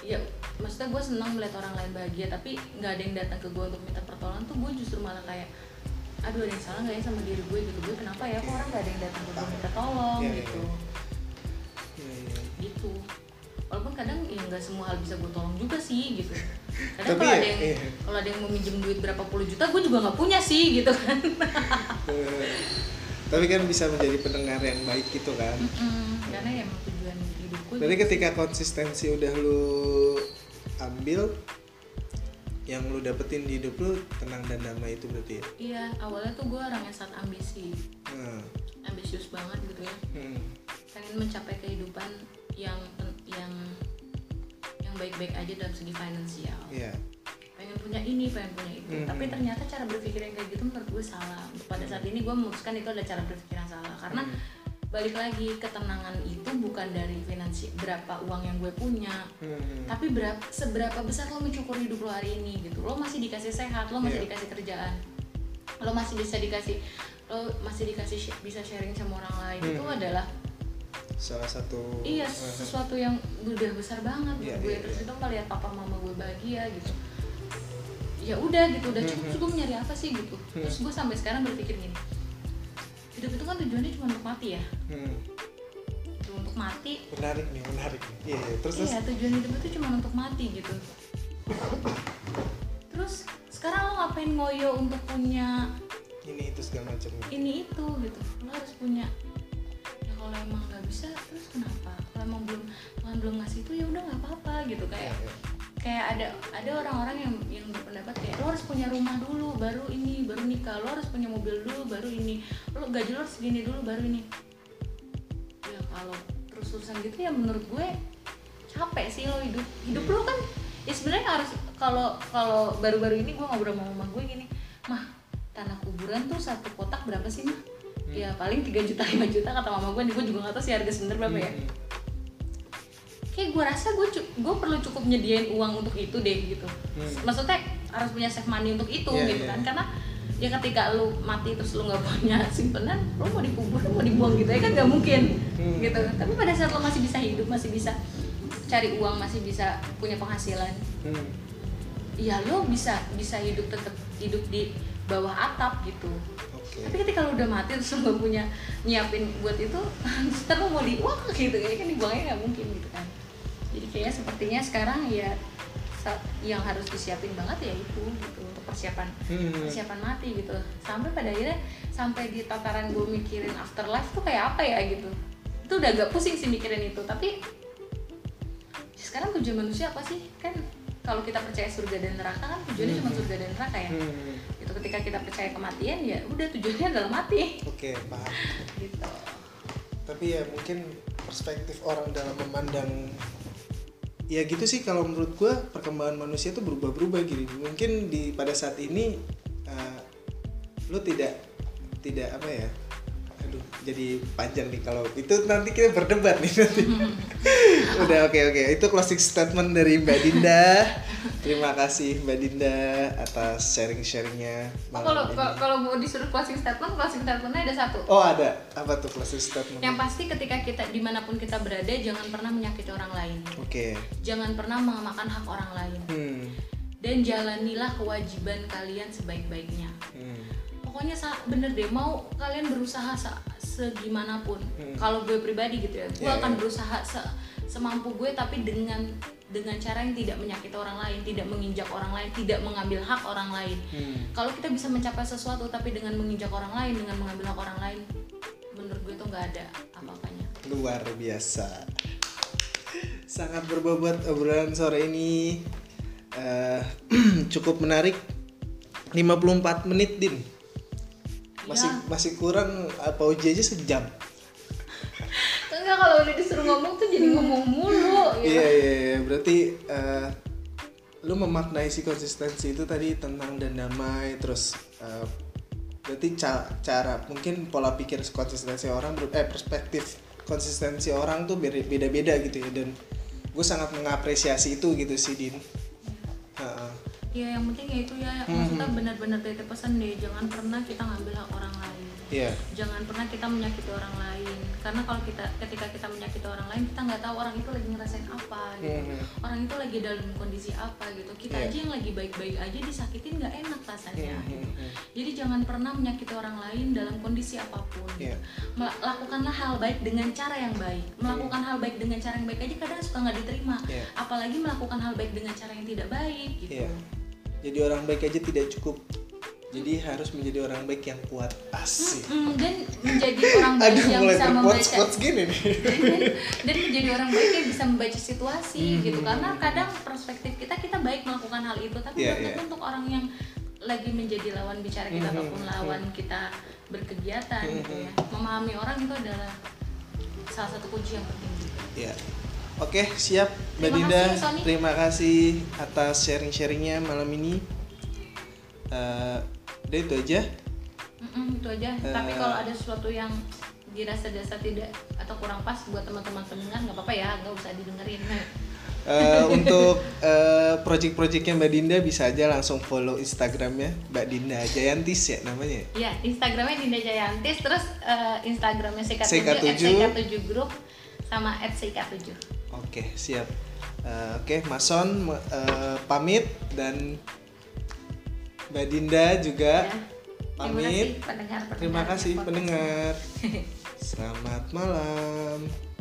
ya maksudnya gue senang melihat orang lain bahagia tapi nggak ada yang datang ke gue untuk minta pertolongan tuh gue justru malah kayak aduh ada yang salah nggak ya sama diri gue gitu gue kenapa ya? Kok orang nggak ada yang datang ke gue minta tolong? Iya, iya, gitu. iya. gitu walaupun kadang ya nggak semua hal bisa gue tolong juga sih gitu. Kadang kalau ya, ada yang iya. kalau ada yang mau minjem duit berapa puluh juta gue juga nggak punya sih gitu kan. Tapi kan bisa menjadi pendengar yang baik gitu kan. Mm, karena ya emang tujuan hidup gue Berarti gitu. ketika konsistensi udah lu ambil yang lu dapetin di hidup lu tenang dan damai itu berarti ya? Iya awalnya tuh gue orang yang sangat ambisi. Nah, ambisius banget gitu ya. Hmm, pengen mencapai kehidupan yang yang yang baik-baik aja dalam segi finansial. Iya. Pengen punya ini pengen punya itu. Mhm. tapi ternyata cara berpikir yang kayak gitu menurut gue salah. Pada saat ini gue memutuskan itu ada cara berpikir yang salah. Karena Hmm. balik lagi ketenangan itu bukan dari finansi berapa uang yang gue punya. Hmm, tapi berapa seberapa besar lo mensyukuri hidup lo hari ini gitu. Lo masih dikasih sehat lo masih Iya. dikasih kerjaan. Lo masih bisa dikasih lo masih dikasih bisa sharing sama orang lain. Itu Hmm. adalah salah satu iya sesuatu yang udah besar banget Iya, gue. iya, terus iya. itu melihat papa mama gue bahagia gitu. Ya udah gitu udah cukup gue mau nyari apa sih gitu. Terus gue sampai sekarang berpikir gini hidup itu kan tujuannya cuma untuk mati ya? Hmm, Gitu, untuk mati? Menarik nih menarik nih. Iya iya. terus iya tujuan hidup itu cuma untuk mati gitu. Terus sekarang lo ngapain ngoyo untuk punya ini itu segala macam. ini itu gitu. Lo harus punya ya kalau emang nggak bisa terus kenapa? Kalau emang belum Tuhan belum ngasih itu ya udah nggak apa-apa gitu. Kayak iya. kayak ada ada orang-orang yang yang berpendapat kayak lo harus punya rumah dulu baru ini baru nikah. Lo harus punya mobil dulu baru ini. Lo gaji lo harus segini dulu baru ini. Ya kalau terus terusan gitu ya menurut gue capek sih lo hidup. Hidup lo kan ya sebenarnya harus kalau kalau baru-baru ini gue ngobrol sama mama gue gini mah tanah kuburan tuh satu kotak berapa sih mah ya paling 3 juta 5 juta kata mama gue nih gue juga gak tahu sih harga sebenernya berapa ya Hmm, kayak gue rasa gue gue perlu cukup nyediain uang untuk itu deh gitu Hmm. maksudnya harus punya save money untuk itu Iya, gitu iya. kan karena ya ketika lu mati terus lu nggak punya simpenan lu mau dikubur lu mau dibuang gitu ya kan nggak mungkin Hmm. gitu tapi pada saat lu masih bisa hidup masih bisa cari uang masih bisa punya penghasilan hmm. ya lo bisa bisa hidup tetap hidup di bawah atap gitu. Oke. Tapi ketika lu udah mati terus lu punya nyiapin buat itu terus lu mau dibuang gitu. Ya kan dibuangnya nggak mungkin gitu kan. Jadi kayaknya sepertinya sekarang ya yang harus disiapin banget ya itu gitu untuk persiapan Hmm. persiapan mati gitu. Sampai pada akhirnya sampai di tataran gue mikirin afterlife tuh kayak apa ya gitu. Itu udah agak pusing sih mikirin itu tapi sekarang tujuan manusia apa sih? Kan kalau kita percaya surga dan neraka kan tujuannya cuma surga dan neraka ya. Hmm. Itu ketika kita percaya kematian ya udah tujuannya adalah mati. Oke paham. Gitu. Tapi ya mungkin perspektif orang dalam memandang ya gitu sih kalau menurut gua perkembangan manusia tuh berubah-berubah gini mungkin di pada saat ini uh, lu tidak tidak apa ya aduh jadi panjang nih kalau itu nanti kita berdebat nih nanti. Udah oke oke. Itu closing statement dari Mbak Dinda terima kasih Mbak Dinda atas sharing-sharingnya oh, kalau mau disuruh closing statement closing statementnya ada satu. Oh ada. Apa tuh closing statement yang pasti ketika kita di mana pun kita berada jangan pernah menyakiti orang lain. Oke. Jangan pernah memakan hak orang lain. Hmm. dan jalanilah kewajiban kalian sebaik-baiknya. Hmm. pokoknya bener deh mau kalian berusaha se- segimanapun. Hmm. kalau gue pribadi gitu ya gue Iya, akan iya. berusaha se- semampu gue tapi dengan dengan cara yang tidak menyakiti orang lain tidak menginjak orang lain tidak mengambil hak orang lain. Hmm. kalau kita bisa mencapai sesuatu tapi dengan menginjak orang lain dengan mengambil hak orang lain menurut gue tuh nggak ada apa-apanya. Luar biasa. Sangat berbobot obrolan sore ini. Eh, cukup menarik. 54 menit din. Masih Ya. masih kurang apa uji aja sejam enggak kalau udah disuruh ngomong tuh jadi ngomong mulu gitu iya iya iya. Berarti eh, lu memaknai si konsistensi itu tadi tenang dan damai terus eh, berarti ca- cara mungkin pola pikir konsistensi orang eh perspektif konsistensi orang tuh beda- beda-beda gitu ya dan gue sangat mengapresiasi itu gitu sih din. Heeh. ya yang penting ya itu ya. Maksudnya benar-benar titip pesan deh. Jangan pernah kita ngambil hak orang lain Iya. jangan pernah kita menyakiti orang lain karena kalau kita ketika kita menyakiti orang lain kita nggak tahu orang itu lagi ngerasain apa gitu Mhm. orang itu lagi dalam kondisi apa gitu kita Iya. aja yang lagi baik-baik aja disakitin nggak enak rasanya Mhm. gitu. jadi jangan pernah menyakiti orang lain dalam kondisi apa pun gitu. Iya. Mel- lakukanlah hal baik dengan cara yang baik melakukan hal baik dengan cara yang baik aja kadang suka nggak diterima Iya. apalagi melakukan hal baik dengan cara yang tidak baik gitu Iya. Jadi orang baik aja tidak cukup. Jadi harus menjadi orang baik yang kuat. Asik. Mm, dan menjadi orang baik Aduh, yang mulai bisa membaca quotes gini nih. dan menjadi orang baik yang bisa membaca situasi Hmm. gitu karena kadang perspektif kita kita baik melakukan hal itu tapi tentu iya. untuk orang yang lagi menjadi lawan bicara kita Hmm, ataupun hmm, lawan kita berkegiatan Hmm, gitu ya memahami orang itu adalah salah satu kunci yang penting juga Ya. Oke, siap Mbak Terima Dinda. kasih, Sony. Terima kasih atas sharing-sharingnya malam ini. Eh, udah itu aja. Mm-mm, itu aja tapi Eh. kalau ada sesuatu yang dirasa dasar tidak atau kurang pas buat teman-teman pendengar nggak apa-apa ya nggak usah didengerin Eh, untuk eh, project-projectnya Mbak Dinda bisa aja langsung follow Instagramnya Mbak Dinda Jayantis ya namanya. Ya, Instagramnya Dinda Jayantis, terus eh, Instagramnya CK7, CK7. CK7 Group, sama @CK7. Oke, siap. Eh, Oke, Mason eh, pamit dan Mbak Dinda juga Ya. Terima pamit. kasih pendengar. Terima kasih pendengar. Selamat malam.